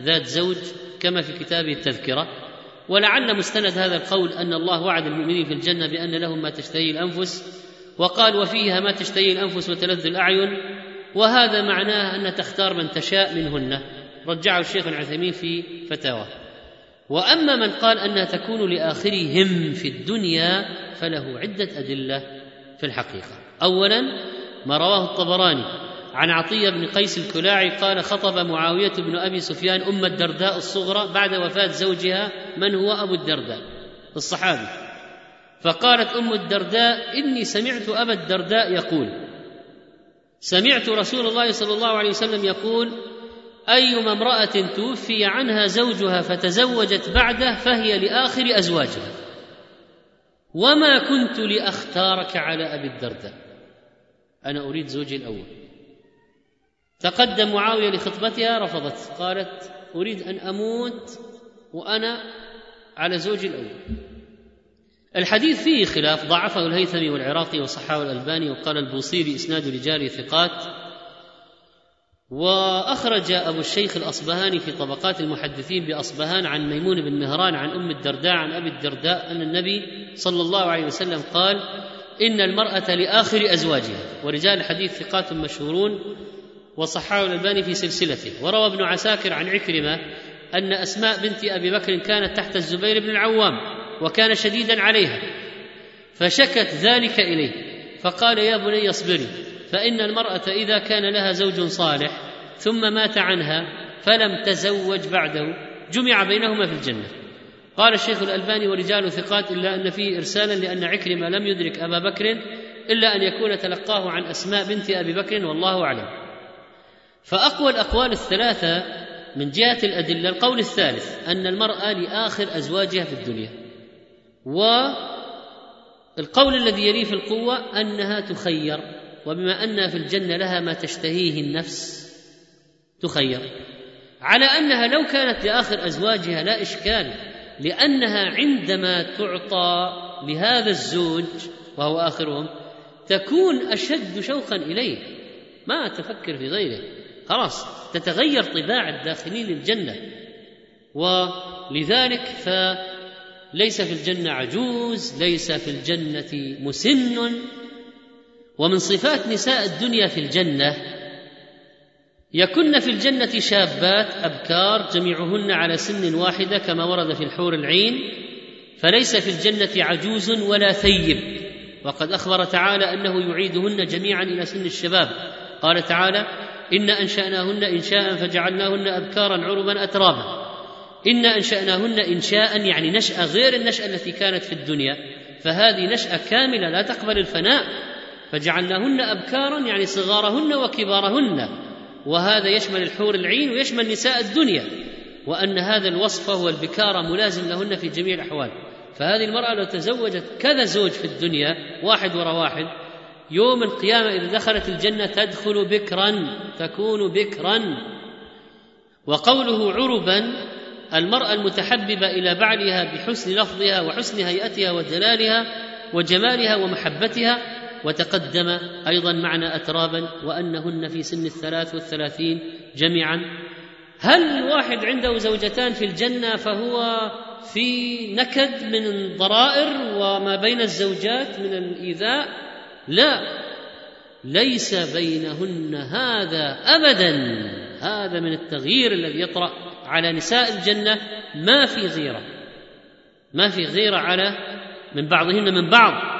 ذات زوج كما في كتابه التذكرة. ولعل مستند هذا القول أن الله وعد المؤمنين في الجنة بأن لهم ما تشتهي الأنفس وقال وفيها ما تشتهي الأنفس وتلذ الأعين وهذا معناه أن تختار من تشاء منهن. رجعه الشيخ العثيمين في فتاواه وأما من قال انها تكون لآخرهم في الدنيا فله عدة أدلة في الحقيقة. اولا ما رواه الطبراني عن عطية بن قيس الكلاعي قال خطب معاوية بن أبي سفيان أم الدرداء الصغرى بعد وفاة زوجها من هو أبو الدرداء؟ الصحابي. فقالت أم الدرداء إني سمعت أبا الدرداء يقول سمعت رسول الله صلى الله عليه وسلم يقول أيما امرأة توفي عنها زوجها فتزوجت بعده فهي لآخر أزواجها. وما كنت لأختارك على أبي الدرداء. أنا أريد زوجي الأول. تقدم معاوية لخطبتها رفضت. قالت أريد أن أموت وأنا على زوجي الأول. الحديث فيه خلاف ضعفه الهيثمي والعراقي وصححه الالباني وقال البوصيري اسناد رجال ثقات وأخرج أبو الشيخ الأصبهاني في طبقات المحدثين بأصبهان عن ميمون بن مهران عن أم الدرداء عن أبي الدرداء أن النبي صلى الله عليه وسلم قال إن المرأة لآخر أزواجها ورجال الحديث ثقات مشهورون وصححه الألباني في سلسلته وروى ابن عساكر عن عكرمة أن أسماء بنت أبي بكر كانت تحت الزبير بن العوام وكان شديدا عليها فشكت ذلك إليه فقال يا بني اصبري فإن المرأة إذا كان لها زوج صالح ثم مات عنها فلم تزوج بعده جمع بينهما في الجنة. قال الشيخ الألباني ورجال ثقات إلا أن فيه إرسالا لأن عكرمة لم يدرك أبا بكر إلا أن يكون تلقاه عن أسماء بنت أبي بكر والله أعلم. فأقوى الأقوال الثلاثة من جهة الأدلة القول الثالث أن المرأة لآخر أزواجها في الدنيا. والقول الذي يليه في القوة أنها تخير. وبما أنها في الجنة لها ما تشتهيه النفس تخير. على أنها لو كانت لآخر أزواجها لا إشكال لأنها عندما تعطى لهذا الزوج وهو آخرهم تكون أشد شوقا إليه. ما تفكر في غيره. خلاص تتغير طباع الداخلين للجنة. ولذلك فليس في الجنة عجوز ليس في الجنة مسن. ومن صفات نساء الدنيا في الجنة يكن في الجنة شابات أبكار جميعهن على سن واحدة كما ورد في الحور العين فليس في الجنة عجوز ولا ثيب. وقد أخبر تعالى أنه يعيدهن جميعا إلى سن الشباب. قال تعالى أنا أنشأناهن انشاء فجعلناهن ابكارا عربا اترابا. أنا أنشأناهن انشاء يعني نشاه غير النشأة التي كانت في الدنيا. فهذه نشأة كاملة لا تقبل الفناء. فجعلناهن أبكارا يعني صغارهن وكبارهن. وهذا يشمل الحور العين ويشمل نساء الدنيا. وأن هذا الوصف هو البكاره ملازم لهن في جميع الأحوال. فهذه المرأة لو تزوجت كذا زوج في الدنيا واحد وراء واحد يوم القيامة إذا دخلت الجنة تدخل بكرا تكون بكرا. وقوله عربا المرأة المتحببة إلى بعلها بحسن لفظها وحسن هيئتها ودلالها وجمالها ومحبتها وتقدم أيضا معنى اترابا وأنهن في سن الثلاث والثلاثين جميعا. هل واحد عنده زوجتان في الجنة فهو في نكد من الضرائر وما بين الزوجات من الإيذاء؟ لا. ليس بينهن هذا ابدا. هذا من التغيير الذي يطرأ على نساء الجنة. ما في غيرة. ما في غيرة على من بعضهن من بعض.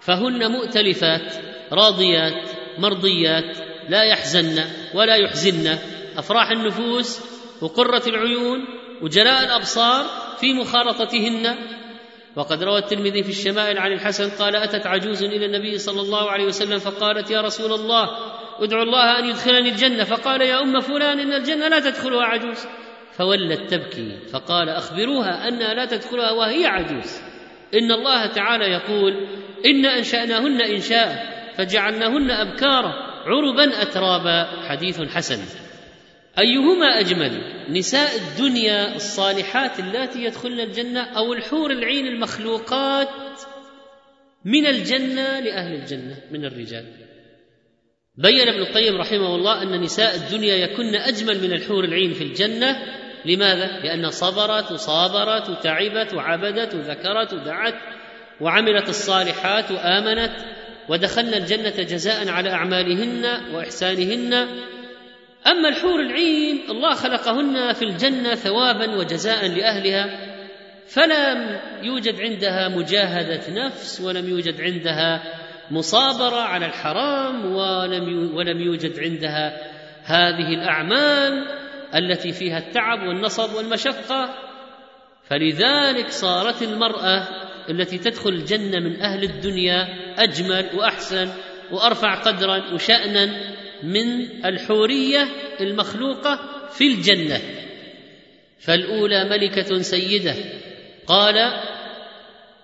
فهن مؤتلفات راضيات مرضيات لا يحزن ولا يحزن. أفراح النفوس وقرة العيون وجلاء الأبصار في مخالطتهن وقد روى الترمذي في الشمائل عن الحسن قال أتت عجوز إلى النبي صلى الله عليه وسلم فقالت يا رسول الله ادعو الله أن يدخلني الجنة. فقال يا أم فلان إن الجنة لا تدخلها عجوز. فولت تبكي فقال أخبروها أنها لا تدخلها وهي عجوز. إن الله تعالى يقول أنا أنشأناهن انشاء فجعلناهن ابكارا عربا اترابا. حديث حسن. أيهما أجمل نساء الدنيا الصالحات اللاتي يدخلن الجنة أو الحور العين المخلوقات من الجنة لأهل الجنة من الرجال؟ بين ابن القيم رحمه الله أن نساء الدنيا يكن أجمل من الحور العين في الجنة. لماذا؟ لأن صبرت وصابرت وتعبت وعبدت وذكرت ودعت. وعملت الصالحات وآمنت ودخلنا الجنة جزاء على أعمالهن وإحسانهن. أما الحور العين الله خلقهن في الجنة ثوابا وجزاء لأهلها فلم يوجد عندها مجاهدة نفس ولم يوجد عندها مصابرة على الحرام ولم ولم يوجد عندها هذه الأعمال التي فيها التعب والنصب والمشقة. فلذلك صارت المرأة التي تدخل الجنة من أهل الدنيا أجمل وأحسن وأرفع قدرا وشأنا من الحورية المخلوقة في الجنة. فالأولى ملكة سيدة. قال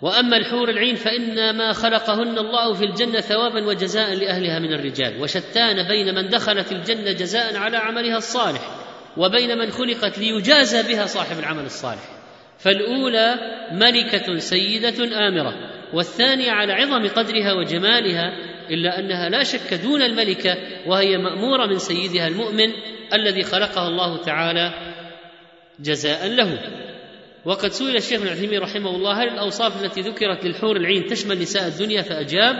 وأما الحور العين فانما خلقهن الله في الجنة ثوابا وجزاء لأهلها من الرجال. وشتان بين من دخلت الجنة جزاء على عملها الصالح وبين من خلقت ليجازى بها صاحب العمل الصالح. فالأولى ملكة سيدة آمرة والثانية على عظم قدرها وجمالها إلا أنها لا شك دون الملكة وهي مأمورة من سيدها المؤمن الذي خلقها الله تعالى جزاء له. وقد سئل الشيخ ابن عثيمين رحمه الله هل الأوصاف التي ذكرت للحور العين تشمل نساء الدنيا؟ فأجاب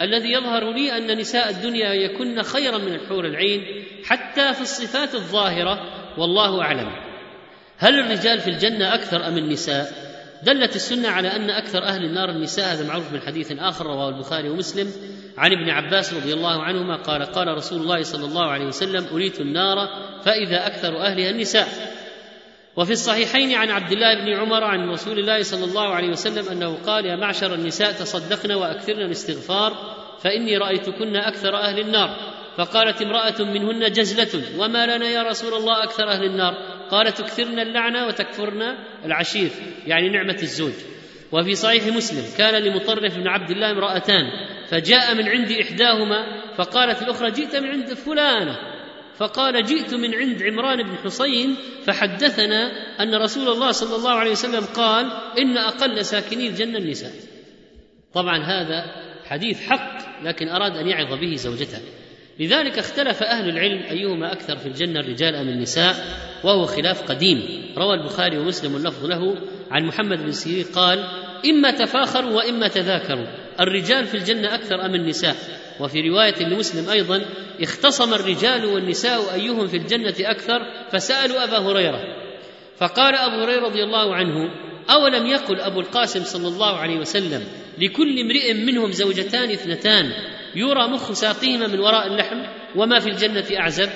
الذي يظهر لي أن نساء الدنيا يكن خيرا من الحور العين حتى في الصفات الظاهرة والله أعلم. هل الرجال في الجنة أكثر أم النساء؟ دلت السنة على أن أكثر أهل النار النساء هذا معروف من حديث آخر رواه البخاري ومسلم عن ابن عباس رضي الله عنهما قال قال رسول الله صلى الله عليه وسلم أريت النار فإذا أكثر أهلها النساء. وفي الصحيحين عن عبد الله بن عمر عن رسول الله صلى الله عليه وسلم أنه قال يا معشر النساء تصدقن وأكثرن الاستغفار فإني رأيتكن أكثر أهل النار. فقالت امرأة منهن جزلة وما لنا يا رسول الله أكثر أهل النار؟ قال تكثرن اللعنه وتكفرن العشير يعني نعمة الزوج. وفي صحيح مسلم كان لمطرف بن عبد الله امرأتان فجاء من عند إحداهما فقالت الأخرى جئت من عند فلانة. فقال جئت من عند عمران بن حصين فحدثنا أن رسول الله صلى الله عليه وسلم قال إن أقل ساكني الجنة النساء. طبعا هذا حديث حق لكن أراد أن يعظ به زوجته. لذلك اختلف أهل العلم أيهما أكثر في الجنة الرجال أم النساء؟ وهو خلاف قديم. روى البخاري ومسلم اللفظ له. عن محمد بن سيرين قال إما تفاخروا وإما تذاكروا. الرجال في الجنة أكثر أم النساء؟ وفي رواية لمسلم أيضا اختصم الرجال والنساء أيهم في الجنة أكثر؟ فسألوا أبا هريرة. فقال أبو هريرة رضي الله عنه أولم يقل أبو القاسم صلى الله عليه وسلم لكل امرئ منهم زوجتان اثنتان يرى مخ ساقيهما من وراء اللحم وما في الجنة أعزب.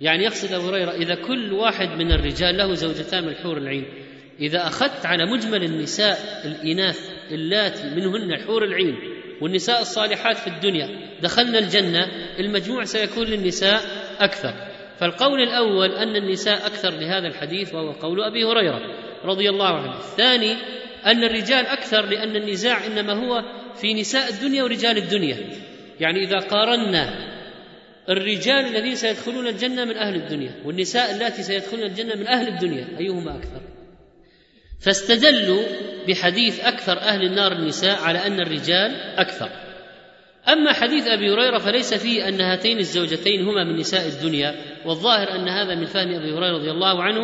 يعني يقصد أبو هريرة إذا كل واحد من الرجال له زوجتان من الحور العين إذا أخذت على مجمل النساء الإناث اللاتي منهن الحور العين والنساء الصالحات في الدنيا دخلنا الجنة المجموع سيكون للنساء أكثر. فالقول الأول أن النساء أكثر لهذا الحديث وهو قول أبي هريرة رضي الله عنه. الثاني أن الرجال أكثر لأن النزاع إنما هو في نساء الدنيا ورجال الدنيا. يعني إذا قارنا الرجال الذين سيدخلون الجنة من أهل الدنيا والنساء اللاتي سيدخلن الجنة من أهل الدنيا أيهما أكثر؟ فاستدلوا بحديث أكثر أهل النار النساء على أن الرجال أكثر. أما حديث أبي هريرة فليس فيه أن هاتين الزوجتين هما من نساء الدنيا والظاهر أن هذا من فهم أبي هريرة رضي الله عنه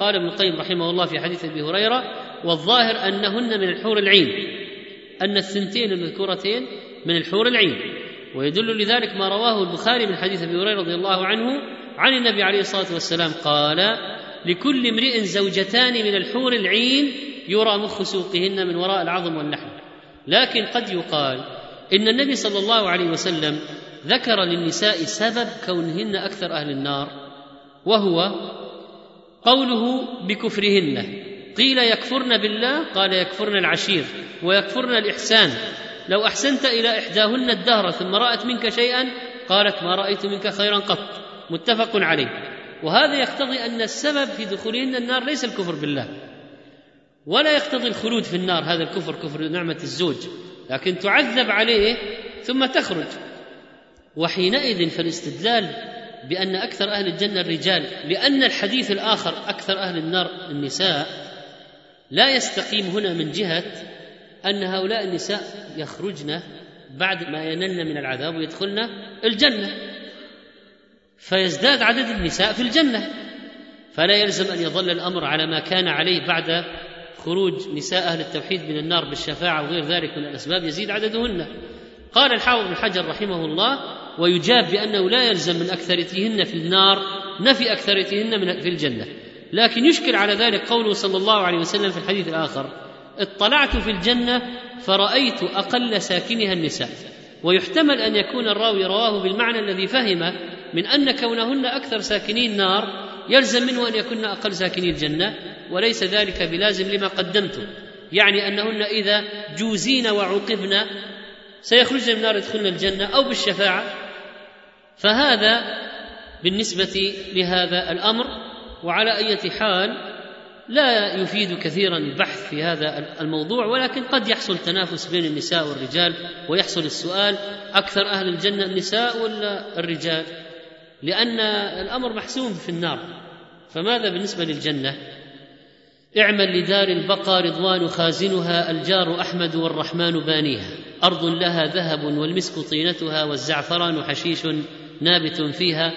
قال ابن القيم رحمه الله في حديث أبي هريرة والظاهر أنهن من الحور العين. أن الثنتين المذكورتين من الحور العين. ويدل لذلك ما رواه البخاري من حديث أبي هريرة رضي الله عنه عن النبي عليه الصلاة والسلام قال لكل امرئ زوجتان من الحور العين يرى مخ سوقهن من وراء العظم واللحم لكن قد يقال إن النبي صلى الله عليه وسلم ذكر للنساء سبب كونهن أكثر أهل النار وهو قوله بكفرهن. قيل يكفرن بالله؟ قال يكفرن العشير ويكفرن الإحسان. لو أحسنت إلى إحداهن الدهر ثم رأت منك شيئا قالت ما رأيت منك خيرا قط. متفق عليه. وهذا يقتضي أن السبب في دخولهن النار ليس الكفر بالله. ولا يقتضي الخلود في النار هذا الكفر كفر نعمة الزوج. لكن تعذب عليه ثم تخرج. وحينئذ فالاستدلال بأن أكثر أهل الجنة الرجال لأن الحديث الآخر أكثر أهل النار النساء لا يستقيم هنا من جهة أن هؤلاء النساء يخرجن بعد ما ينلن من العذاب ويدخلن الجنة. فيزداد عدد النساء في الجنة. فلا يلزم أن يظل الأمر على ما كان عليه بعد خروج نساء أهل التوحيد من النار بالشفاعة وغير ذلك من الأسباب يزيد عددهن. قال الحافظ بن حجر رحمه الله ويجاب بأنه لا يلزم من أكثرتهن في النار نفي أكثرتهن في الجنة. لكن يشكل على ذلك قوله صلى الله عليه وسلم في الحديث الآخر اطلعت في الجنة فرأيت أقل ساكنها النساء ويحتمل أن يكون الراوي رواه بالمعنى الذي فهم من أن كونهن أكثر ساكني النار يلزم منه أن يكن أقل ساكني الجنة وليس ذلك بلازم لما قدمته يعني أنهن إذا جوزين وعوقبن سيخرجن من النار يدخلن الجنة أو بالشفاعة فهذا بالنسبة لهذا الأمر وعلى اية حال لا يفيد كثيرا البحث في هذا الموضوع ولكن قد يحصل تنافس بين النساء والرجال ويحصل السؤال أكثر أهل الجنة النساء ولا الرجال؟ لأن الأمر محسوم في النار. فماذا بالنسبة للجنة؟ اعمل لدار البقى رضوان خازنها الجار أحمد والرحمن بانيها. أرض لها ذهب والمسك طينتها والزعفران حشيش نابت فيها.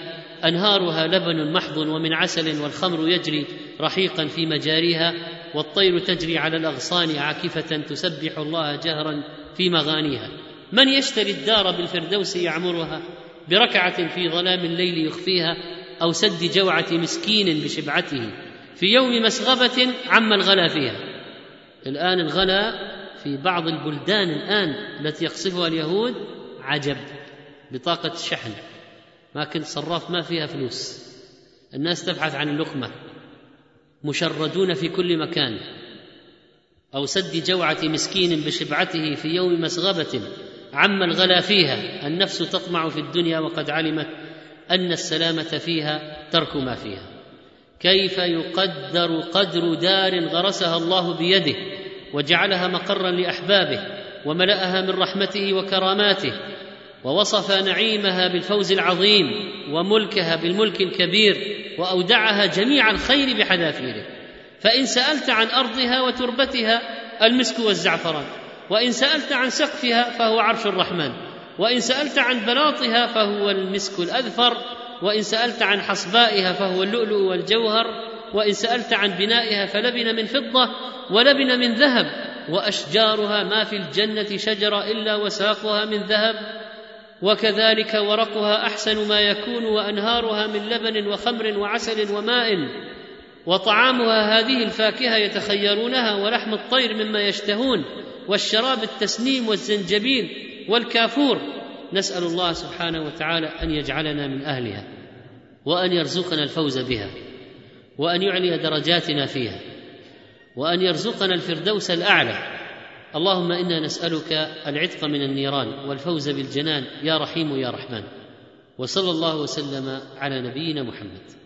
أنهارها لبن محض ومن عسل والخمر يجري رحيقا في مجاريها والطير تجري على الأغصان عاكفة تسبح الله جهرا في مغانيها. من يشتري الدار بالفردوس يعمرها بركعة في ظلام الليل يخفيها أو سد جوعة مسكين بشبعته. في يوم مسغبة عم الغلا فيها. الآن الغلا في بعض البلدان الآن التي يقصفها اليهود عجب بطاقة الشحن. ما كنت صراف ما فيها فلوس. الناس تبحث عن اللقمة مشردون في كل مكان أو سد جوعة مسكين بشبعته في يوم مسغبة عم الغلا فيها. النفس تطمع في الدنيا وقد علمت أن السلامة فيها ترك ما فيها. كيف يقدر قدر دار غرسها الله بيده وجعلها مقرا لأحبابه وملأها من رحمته وكراماته ووصف نعيمها بالفوز العظيم وملكها بالملك الكبير وأودعها جميع الخير بحذافيره. فإن سألت عن أرضها وتربتها المسك والزعفران وإن سألت عن سقفها فهو عرش الرحمن وإن سألت عن بلاطها فهو المسك الأذفر وإن سألت عن حصبائها فهو اللؤلؤ والجوهر وإن سألت عن بنائها فلبن من فضة ولبن من ذهب وأشجارها ما في الجنة شجرة إلا وساقها من ذهب. وكذلك ورقها أحسن ما يكون وأنهارها من لبن وخمر وعسل وماء وطعامها هذه الفاكهة يتخيرونها ولحم الطير مما يشتهون والشراب التسنيم والزنجبيل والكافور. نسأل الله سبحانه وتعالى أن يجعلنا من أهلها وأن يرزقنا الفوز بها وأن يعلي درجاتنا فيها وأن يرزقنا الفردوس الأعلى. اللهم إنا نسألك العتق من النيران والفوز بالجنان يا رحيم يا رحمن. وصلى الله وسلم على نبينا محمد.